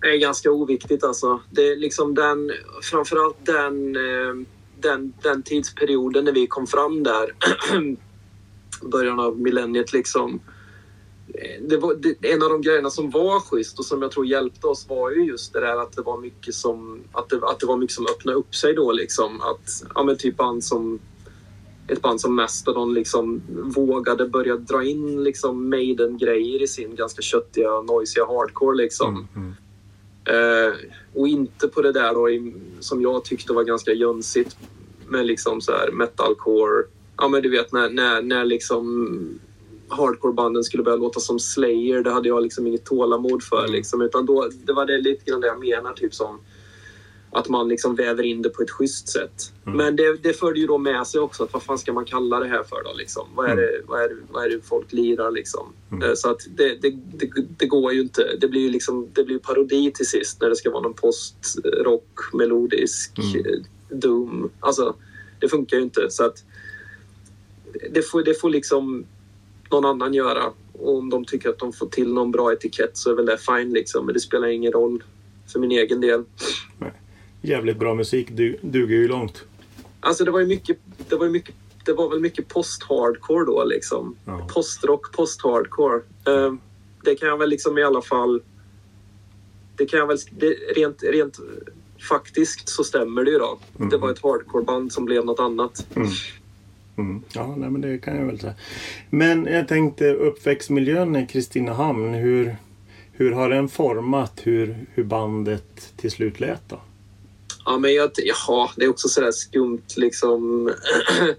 Det är ganska oviktigt alltså. Det är liksom den, framförallt den, eh, den, den tidsperioden när vi kom fram där, början av millenniet liksom det var, det, en av de grejerna som var schysst och som jag tror hjälpte oss var ju just det där att det var mycket som, att det, att det var mycket som öppnade upp sig då liksom. Att, ja men typ band som, ett band som Mastodon liksom vågade börja dra in liksom Maiden-grejer i sin ganska köttiga, noisiga hardcore liksom. Mm, mm. Eh, och inte på det där då som jag tyckte var ganska jönsigt med liksom så här metalcore. Ja men du vet när, när, när liksom hardcore-banden skulle börja låta som Slayer, det hade jag liksom inget tålamod för. Mm. Liksom, utan då, det var det lite grann det jag menar, typ som att man liksom väver in det på ett schysst sätt. Mm. Men det, det förde ju då med sig också att vad fan ska man kalla det här för då? Liksom? Vad, är mm. det, vad, är det, vad är det folk lirar liksom? Mm. Eh, så att det, det, det, det, går ju inte. Det blir ju liksom, det blir parodi till sist när det ska vara någon postrock, melodisk, mm. Eh, doom. Alltså, det funkar ju inte. Så att det får, det får liksom någon annan göra. Och om de tycker att de får till någon bra etikett så är väl det fine liksom. Men det spelar ingen roll för min egen del. Nej. Jävligt bra musik du, duger ju långt. Alltså det var ju mycket, det var ju mycket det var väl mycket post-hardcore då liksom. Ja. Postrock, post-hardcore. Uh, det kan jag väl liksom i alla fall... Det kan jag väl... Det, rent, rent faktiskt så stämmer det ju då. Mm. Det var ett hardcore-band som blev något annat. Mm. Mm. Ja, nej, men det kan jag väl säga. Men jag tänkte uppväxtmiljön i Kristinehamn. Hur, hur har den format hur, hur bandet till slut lät då? Ja, men jag, jaha, det är också sådär skumt liksom.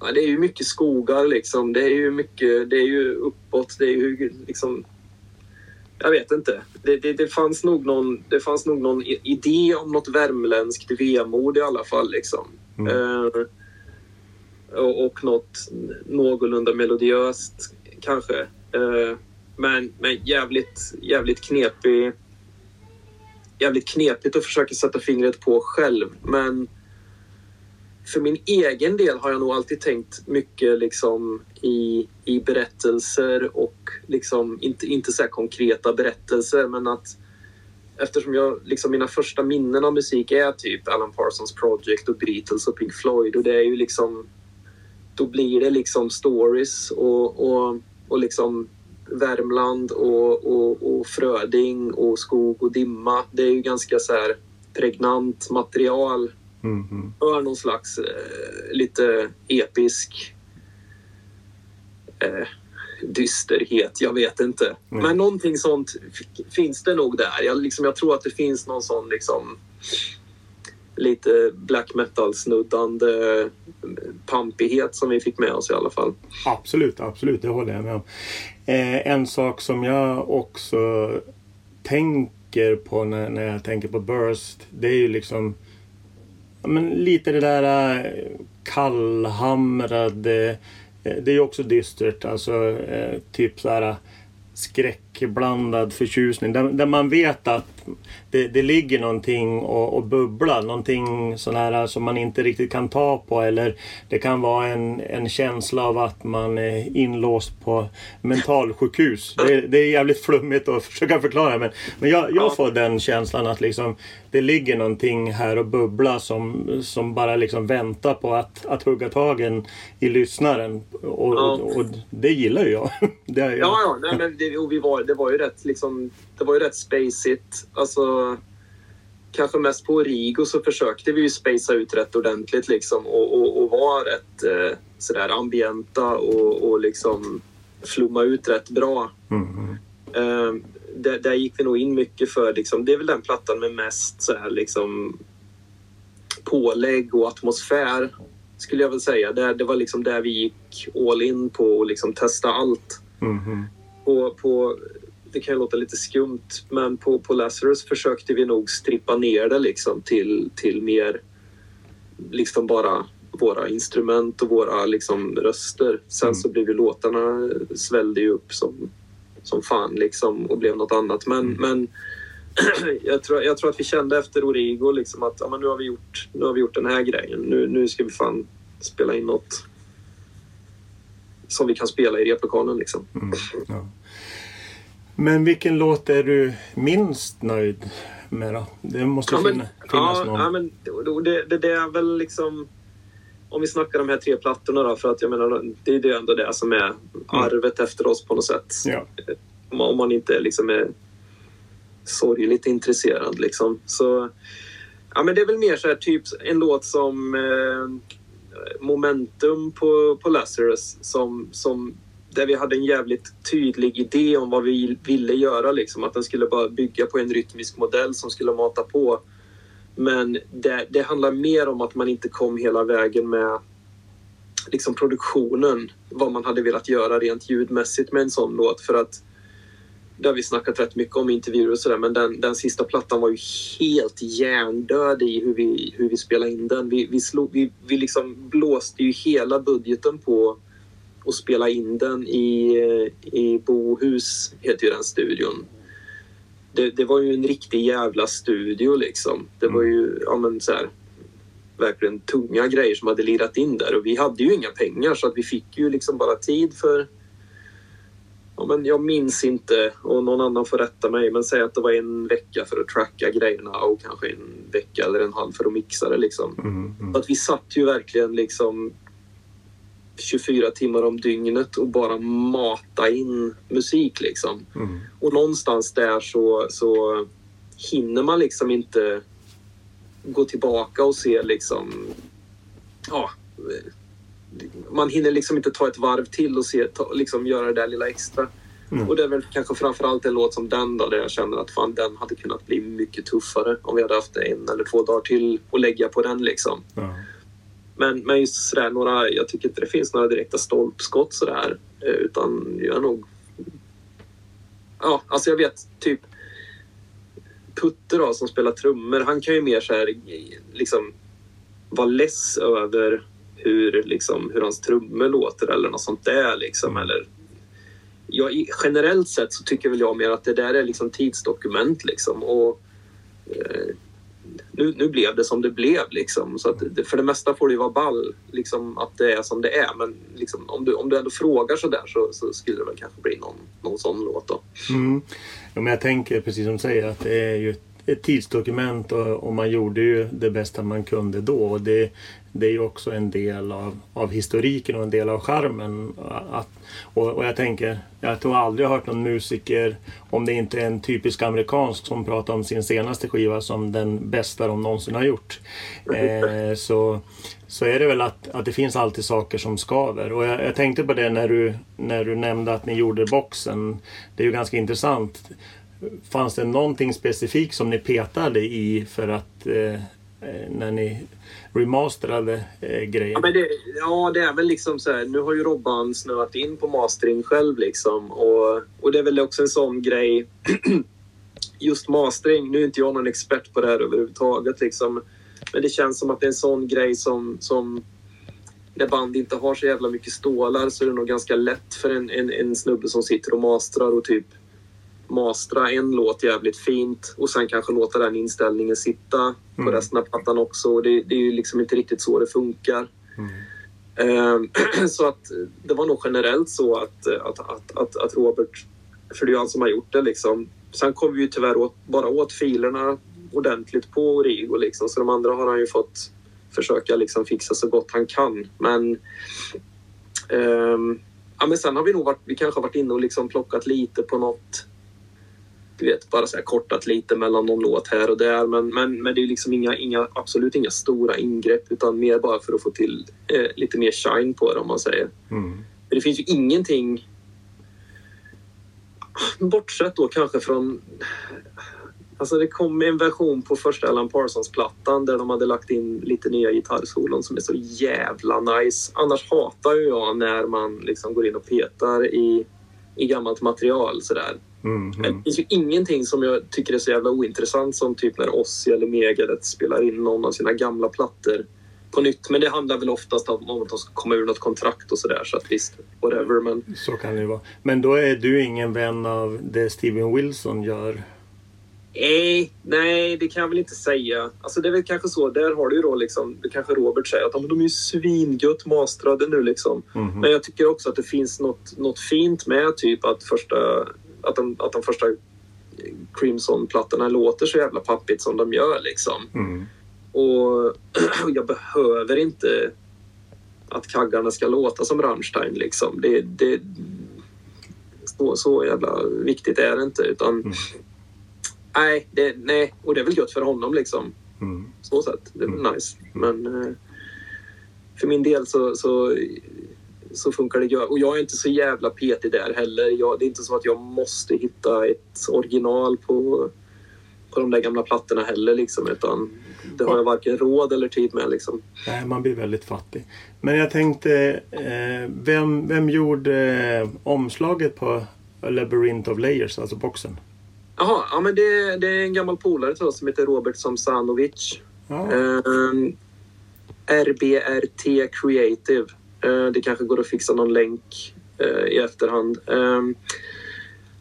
ja, det är ju mycket skogar liksom. Det är ju mycket, det är ju uppåt. Det är ju liksom jag vet inte. Det, det, det, fanns nog någon, det fanns nog någon idé om något värmländskt vemod i alla fall. Liksom. Mm. Uh, och, och något någorlunda melodiöst kanske. Uh, men, men jävligt, jävligt knepig jävligt knepigt att försöka sätta fingret på själv. Men för min egen del har jag nog alltid tänkt mycket liksom i, i berättelser och liksom inte, inte så konkreta berättelser men att eftersom jag liksom mina första minnen av musik är typ Alan Parsons Project och Beatles och Pink Floyd och det är ju liksom då blir det liksom stories och, och, och liksom Värmland och, och, och Fröding och skog och dimma. Det är ju ganska så här pregnant material Mm. För någon slags eh, lite episk eh, dysterhet. Jag vet inte. Mm. Men någonting sånt finns det nog där. Jag, liksom, jag tror att det finns någon sån liksom lite black metal-snuddande eh, pampighet som vi fick med oss i alla fall. Absolut, absolut. Det håller jag med om. Eh, en sak som jag också tänker på när, när jag tänker på Burst. Det är ju liksom men lite det där eh, kallhamrade. Eh, det är ju också dystert. Alltså eh, typ så här skräck skräckblandad förtjusning. Där, där man vet att det, det ligger någonting och, och bubblar. Någonting sån här som man inte riktigt kan ta på. Eller det kan vara en, en känsla av att man är inlåst på mentalsjukhus. Det, det är jävligt flummigt att försöka förklara. Men, men jag, jag får den känslan att liksom, det ligger någonting här och bubblar som, som bara liksom väntar på att, att hugga tagen i lyssnaren. Och, och, och det gillar ju jag. det jag. Ja, ja. Nej, men det, och vi var, det var ju rätt liksom, det var ju rätt spacigt. Alltså, kanske mest på Rigo så försökte vi ju spacea ut rätt ordentligt liksom och, och, och vara rätt eh, sådär ambienta och, och liksom flumma ut rätt bra. Mm. Eh, där, där, gick vi nog in mycket för, liksom, det är väl den plattan med mest så här, liksom, pålägg och atmosfär skulle jag väl säga. Det, det var liksom där vi gick all in på och liksom testa allt. Mm. På, på, det kan ju låta lite skumt, men på, på Lazarus försökte vi nog strippa ner det liksom till, till mer liksom bara våra instrument och våra liksom röster. Sen mm. så blev ju låtarna svällde ju upp som, som fan liksom och blev något annat. Men, mm. men jag, tror, jag tror att vi kände efter Origo liksom att ja, men nu, har vi gjort, nu har vi gjort den här grejen. Nu, nu ska vi fan spela in något som vi kan spela i replokalen. Liksom. Mm, ja. Men vilken låt är du minst nöjd med då? Det måste ja, men, finnas ja, någon. Ja, men det, det, det, är väl liksom... Om vi snackar de här tre plattorna då, för att jag menar, det är det ändå det som är mm. arvet efter oss på något sätt. Ja. Om man inte liksom är sorgligt intresserad liksom. Så, ja men det är väl mer så här typ en låt som eh, Momentum på, på Lazarus som, som där vi hade en jävligt tydlig idé om vad vi ville göra. Liksom. Att den skulle bara bygga på en rytmisk modell som skulle mata på. Men det, det handlar mer om att man inte kom hela vägen med liksom produktionen. Vad man hade velat göra rent ljudmässigt med en sån låt. För att det har vi snackat rätt mycket om i intervjuer och sådär men den, den sista plattan var ju helt hjärndöd i hur vi, hur vi spelade in den. Vi, vi, slog, vi, vi liksom blåste ju hela budgeten på att spela in den i, i Bohus, heter ju den studion. Det, det var ju en riktig jävla studio liksom. Det var ju, ja men så här, verkligen tunga grejer som hade lirat in där och vi hade ju inga pengar så att vi fick ju liksom bara tid för Ja, men jag minns inte och någon annan får rätta mig men säg att det var en vecka för att tracka grejerna och kanske en vecka eller en halv för att mixa det. Liksom. Mm, mm. Att vi satt ju verkligen liksom 24 timmar om dygnet och bara mata in musik. Liksom. Mm. Och någonstans där så, så hinner man liksom inte gå tillbaka och se liksom... Ja, man hinner liksom inte ta ett varv till och se, ta, liksom göra det där lilla extra. Mm. Och det är väl kanske framförallt en låt som den då, där jag känner att fan, den hade kunnat bli mycket tuffare om vi hade haft en eller två dagar till att lägga på den liksom. Mm. Men, men just sådär, några, jag tycker inte det finns några direkta stolpskott sådär. Eh, utan jag är nog... Ja, alltså jag vet typ Putte då som spelar trummor, han kan ju mer såhär liksom vara less över hur, liksom, hur hans trummor låter eller något sånt där. Liksom, eller, ja, generellt sett så tycker väl jag mer att det där är liksom tidsdokument. Liksom, och, eh, nu, nu blev det som det blev. Liksom. Så att det, för det mesta får det ju vara ball liksom, att det är som det är. Men liksom, om, du, om du ändå frågar så där så, så skulle det väl kanske bli någon, någon sån låt. Då. Mm. Ja, men jag tänker precis som du säger att det är ju ett, ett tidsdokument och, och, man gjorde ju det bästa man kunde då. Och det, det är ju också en del av, av historiken och en del av charmen. Att, och, och, jag tänker, jag tror aldrig jag hört någon musiker, om det inte är en typisk amerikansk, som pratar om sin senaste skiva som den bästa de någonsin har gjort. Eh, så, så är det väl att, att det finns alltid saker som skaver. Och jag, jag, tänkte på det när du, när du nämnde att ni gjorde boxen. Det är ju ganska intressant. Fanns det någonting specifikt som ni petade i för att eh, eh, när ni remasterade eh, grejen? Ja, men det, ja, det är väl liksom så här. Nu har ju Robban snöat in på mastering själv liksom. Och, och det är väl också en sån grej. Just mastering, nu är inte jag någon expert på det här överhuvudtaget liksom. Men det känns som att det är en sån grej som, som när band inte har så jävla mycket stålar så är det nog ganska lätt för en, en, en snubbe som sitter och mastrar och typ mastra en låt jävligt fint och sen kanske låta den inställningen sitta på Mm. resten av plattan också. Det, det är ju liksom inte riktigt så det funkar. Mm. Ehm, så att det var nog generellt så att, att, att, att, att Robert, för det är ju han som har gjort det liksom. Sen kom vi ju tyvärr åt, bara åt filerna ordentligt på Origo liksom, så de andra har han ju fått försöka liksom fixa så gott han kan. Men, ehm, ja, men sen har vi nog varit, vi kanske har varit inne och liksom plockat lite på något du vet, bara så här kortat lite mellan någon låt här och där. Men, men, men det är liksom inga, inga, absolut inga stora ingrepp utan mer bara för att få till eh, lite mer shine på det om man säger. Mm. För det finns ju ingenting bortsett då kanske från Alltså det kom en version på första Alan Parsons-plattan där de hade lagt in lite nya gitarrsolon som är så jävla nice. Annars hatar ju jag när man liksom går in och petar i, i gammalt material sådär. Mm. Det Mm. finns ju ingenting som jag tycker är så jävla ointressant som typ när Ozzy eller Megadeth spelar in någon av sina gamla plattor på nytt. Men det handlar väl oftast om att de ska komma ur något kontrakt och sådär. Så att visst, whatever. Men Så kan det ju vara. Men då är du ingen vän av det Steven Wilson gör? nej, nej, det kan jag väl inte säga. Alltså det är väl kanske så. Där har du ju då liksom, det kanske Robert säger att "Ja, men de är ju svingött mastrade nu liksom. Mhm. Men jag tycker också att det finns något, något fint med typ att första, att de, att de första Crimson-plattorna låter så jävla pappigt som de gör liksom. Mm. Och jag behöver inte att kaggarna ska låta som Rammstein liksom. Det, det, så, så jävla viktigt är det inte utan Mm. nej, det, nej, och det är väl gött för honom liksom. Mm. Så sätt. Det är väl Mm. nice. Men eh, för min del så, så, så funkar det. Och jag är inte så jävla petig där heller. Jag, det är inte så att jag måste hitta ett original på, på de där gamla plattorna heller liksom. Utan det har jag varken råd eller tid med liksom. Nej, man blir väldigt fattig. Men jag tänkte, eh, vem, vem gjorde eh, omslaget på A Labyrinth of Layers, alltså boxen? Jaha, ja men det, det är en gammal polare till oss som heter Robert Samsanovic. Ja. Ehm, RBRT Creative. Eh, det kanske går att fixa någon länk eh, i efterhand. Ehm,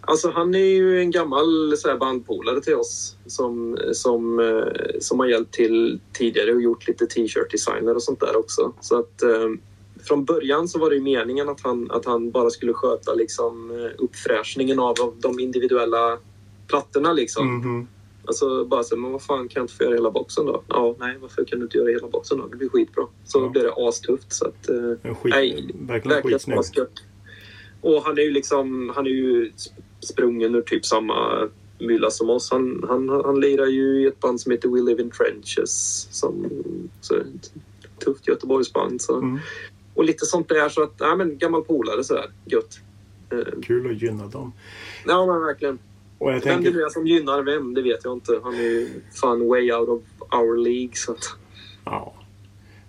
alltså han är ju en gammal så här, bandpolare till oss som, som, eh, som har hjälpt till tidigare och gjort lite t-shirt-designer och sånt där också. Så att ehm, från början så var det ju meningen att han, att han bara skulle sköta liksom, uppfräschningen av de individuella plattorna liksom. Mhm. Alltså bara så, men vad fan kan jag inte få göra hela boxen då? Ja, nej, varför kan du inte göra hela boxen då? Det blir skitbra. Så Ja. blir det astufft. Så att, eh, skit, Nej, verkligen verkligen skitsnygg. asgött. Och han är ju liksom, han är ju sp- sprungen ur typ samma mylla som oss. Han, han, han lirar ju i ett band som heter We Live in Trenches. Som, så ett tufft Göteborgsband. Så. Mm. Och lite sånt där. Så att, ja men gammal polare sådär. Gött. Eh, Kul att gynna dem. ja men verkligen. Och jag Vem det tänker, är som gynnar vem, det vet jag inte. Han är ju fan way out of our League. Så att, ja.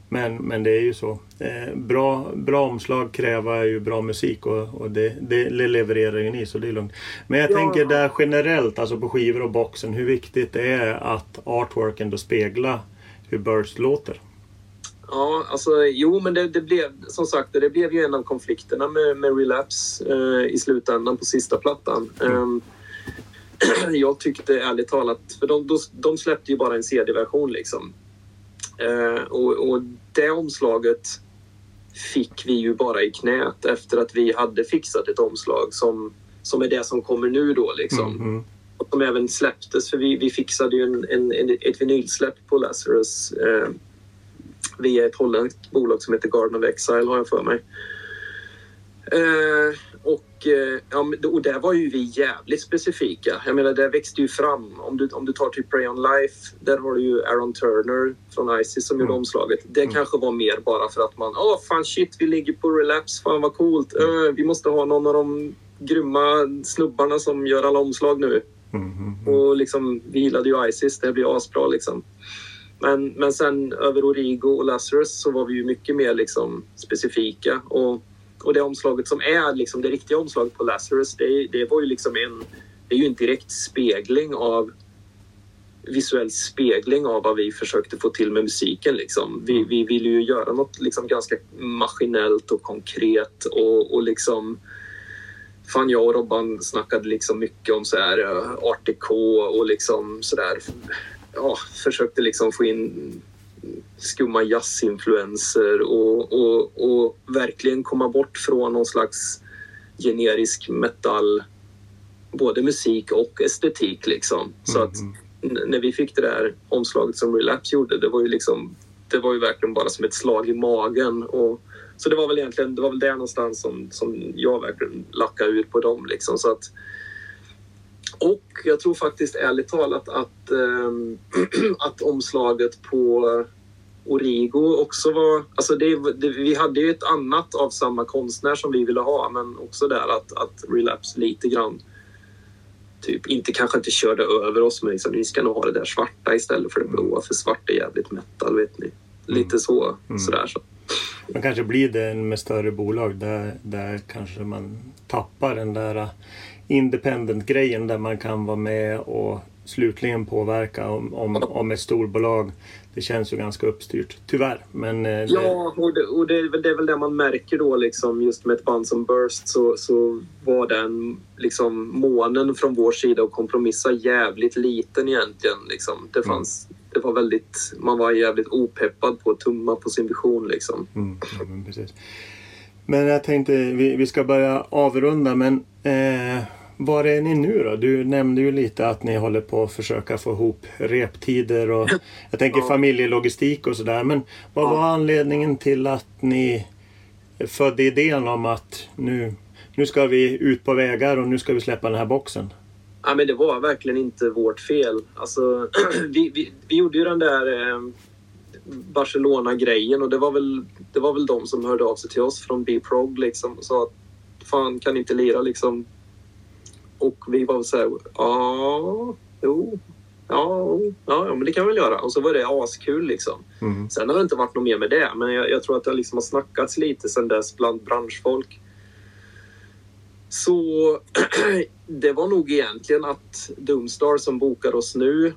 Men, men det är ju så. Eh, bra, bra omslag kräver ju bra musik och, och det, det levererar ju ni så det är lugnt. Men jag Ja. tänker där generellt, alltså på skivor och boxen, hur viktigt det är att artworken då speglar hur Burst låter. ja, alltså jo, men det, det blev som sagt det blev ju en av konflikterna med, med Relapse eh, i slutändan på sista plattan. Ehm, jag tyckte ärligt talat, för de, de, släppte ju bara en CD-version liksom. Eh, och, och det omslaget fick vi ju bara i knät efter att vi hade fixat ett omslag som, som är det som kommer nu då liksom. Mhm. Och som även släpptes, för vi, vi fixade ju en, en, en, ett vinylsläpp på Lazarus eh, via ett holländskt bolag som heter Garden of Exile har jag för mig. Eh, och, eh, ja, och där var ju vi jävligt specifika. Jag menar, det växte ju fram. Om du, om du tar typ Pray on Life, där har du ju Aaron Turner från Isis som gjorde Mm. omslaget. Det Mm. kanske var mer bara för att man, åh fan shit, vi ligger på Relapse, fan vad coolt. Eh, vi måste ha någon av de grymma snubbarna som gör alla omslag nu. Mhm. Och liksom, vi gillade ju Isis, det blir asbra liksom. Men, men sen över Origo och Lazarus så var vi ju mycket mer liksom specifika. Och, och det omslaget som är liksom det riktiga omslaget på Lazarus, det, det var ju liksom en... Det är ju en direkt spegling av visuell spegling av vad vi försökte få till med musiken. Liksom. Vi, vi ville ju göra något liksom ganska maskinellt och konkret och, och liksom fan jag och Robban snackade liksom mycket om så här uh, Art Deco och liksom sådär. Ja, försökte liksom få in skumma jazzinfluenser och, och, och verkligen komma bort från någon slags generisk metal, både musik och estetik liksom. Så att när vi fick det där omslaget som Relapse gjorde, det var ju liksom det var ju verkligen bara som ett slag i magen. Och, så det var väl egentligen det var väl där någonstans som, som jag verkligen lackade ut på dem. Liksom. Så att, och jag tror faktiskt ärligt talat att, ähm, att omslaget på Origo också var... Alltså det, det, vi hade ju ett annat av samma konstnär som vi ville ha men också där att, att Relapse lite grann typ inte kanske inte körde över oss men liksom, vi ska nog ha det där svarta istället för det blåa för svart är jävligt metal vet ni. Lite mm. så. Mm. Sådär så. Man kanske blir det med större bolag där, där kanske man tappar den där independent-grejen där man kan vara med och slutligen påverka om, om, om ett storbolag. Det känns ju ganska uppstyrt, tyvärr. Men, eh, Ja, och, det, och det, är väl, det är väl det man märker då liksom just med ett band som Burst så, så var den liksom månen från vår sida att kompromissa jävligt liten egentligen. Liksom. Det mm. fanns mm det var väldigt, man var jävligt opeppad på att tumma på sin vision liksom. Mm, ja, men, precis. men jag tänkte vi, vi ska börja avrunda men eh, var är ni nu då? Du nämnde ju lite att ni håller på att försöka få ihop reptider och jag tänker ja. familjelogistik och sådär. Men vad ja. var anledningen till att ni födde idén om att nu, nu ska vi ut på vägar och nu ska vi släppa den här boxen? Ja, men det var verkligen inte vårt fel. Alltså, vi, vi, vi gjorde ju den där eh, Barcelona-grejen och det var, väl, det var väl de som hörde av sig till oss från B-prog liksom och sa att fan kan ni inte lira liksom. Och vi var så här, ja, jo, ja, ja, men det kan vi väl göra. Och så var det askul liksom. Mm. Sen har det inte varit något mer med det, men jag, jag tror att det liksom har snackats lite sen dess bland branschfolk. Så det var nog egentligen att Doomstar som bokar oss nu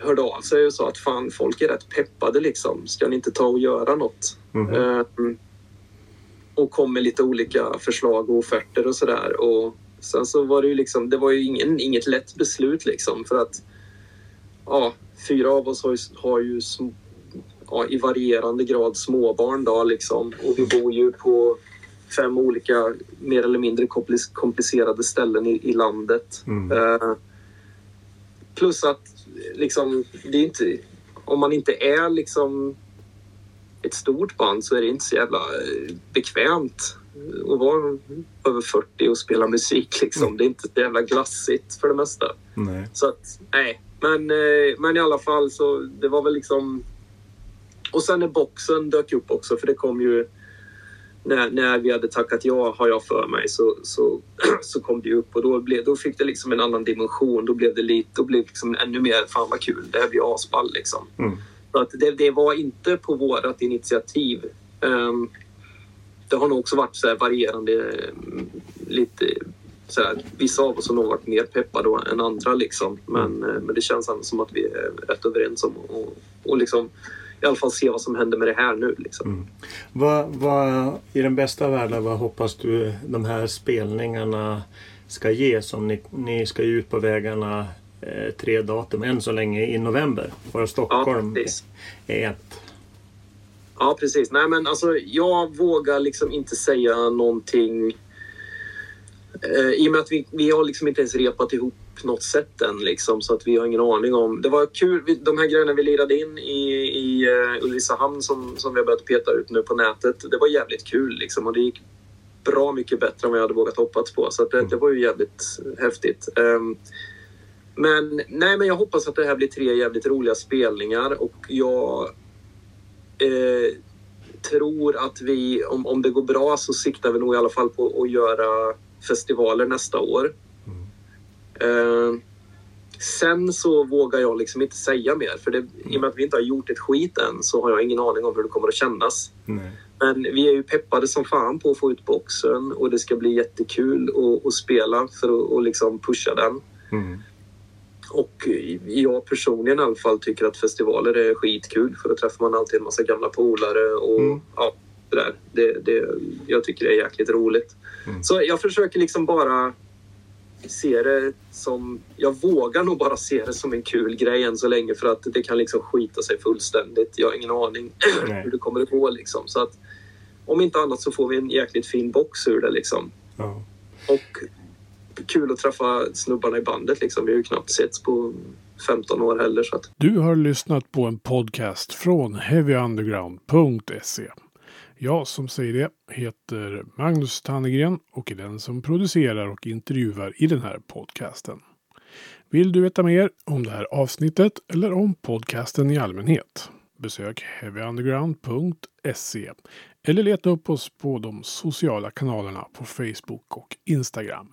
hörde av sig och sa att fan, folk är rätt peppade liksom. Ska ni inte ta och göra något? Mm. Um, och kom med lite olika förslag och offerter och sådär. Och sen så var det ju liksom, det var ju ingen, inget lätt beslut liksom för att ja, fyra av oss har ju, har ju ja, i varierande grad småbarn då liksom och vi bor ju på fem olika mer eller mindre komplicerade ställen i, i landet. Mm. Uh, plus att liksom, det är inte, om man inte är liksom ett stort band så är det inte så jävla eh, bekvämt att vara över 40 och spela musik. Liksom. Mm. Det är inte så jävla glassigt för det mesta. Nej. Så att, nej. Men, eh, men i alla fall så det var väl liksom... Och sen när boxen dök upp också för det kom ju när, när vi hade tackat ja, har jag för mig, så, så, så kom det upp och då, blev, då fick det liksom en annan dimension. Då blev det lite, då blev liksom ännu mer, fan vad kul, det här blir asball liksom. Mm. Så att det, det var inte på vårt initiativ. Um, det har nog också varit så varierande, lite så här, vissa av oss har nog varit mer peppade än andra liksom. Men, mm. men det känns ändå som att vi är rätt överens om och, och liksom i alla fall se vad som händer med det här nu. Liksom. Mm. Vad, vad, I den bästa världen, vad hoppas du de här spelningarna ska ge? Som ni, ni ska ut på vägarna eh, tre datum än så länge i november. Vara Stockholm ja, är ett. Ja precis. Nej men alltså jag vågar liksom inte säga någonting eh, i och med att vi, vi har liksom inte ens repat ihop något sätt än liksom, så att vi har ingen aning om. Det var kul, de här grejerna vi lirade in i, i uh, Ulricehamn som, som vi har börjat peta ut nu på nätet. Det var jävligt kul liksom och det gick bra mycket bättre än vad jag hade vågat hoppas på. Så det, det, var ju jävligt häftigt. Um, men nej, men jag hoppas att det här blir tre jävligt roliga spelningar och jag eh, tror att vi, om, om det går bra så siktar vi nog i alla fall på att göra festivaler nästa år. Eh, sen så vågar jag liksom inte säga mer för det, i och med att vi inte har gjort ett skit än så har jag ingen aning om hur det kommer att kännas. Nej. Men vi är ju peppade som fan på att få ut boxen och det ska bli jättekul att, att spela för att liksom pusha den. Mm. Och jag personligen i alla fall tycker att festivaler är skitkul för då träffar man alltid en massa gamla polare och mm. ja, Det där. Det, det, jag tycker det är jäkligt roligt. Mm. Så jag försöker liksom bara se det som... Jag vågar nog bara se det som en kul grej än så länge för att det kan liksom skita sig fullständigt. Jag har ingen aning Nej. hur det kommer att gå liksom. Så att om inte annat så får vi en jäkligt fin box ur det liksom. Ja. Och kul att träffa snubbarna i bandet liksom. Vi har ju knappt setts på 15 år heller så att Du har lyssnat på en podcast från heavyunderground.se. Jag som säger det heter Magnus Tannegren och är den som producerar och intervjuar i den här podcasten. Vill du veta mer om det här avsnittet eller om podcasten i allmänhet? Besök heavyunderground.se eller leta upp oss på de sociala kanalerna på Facebook och Instagram.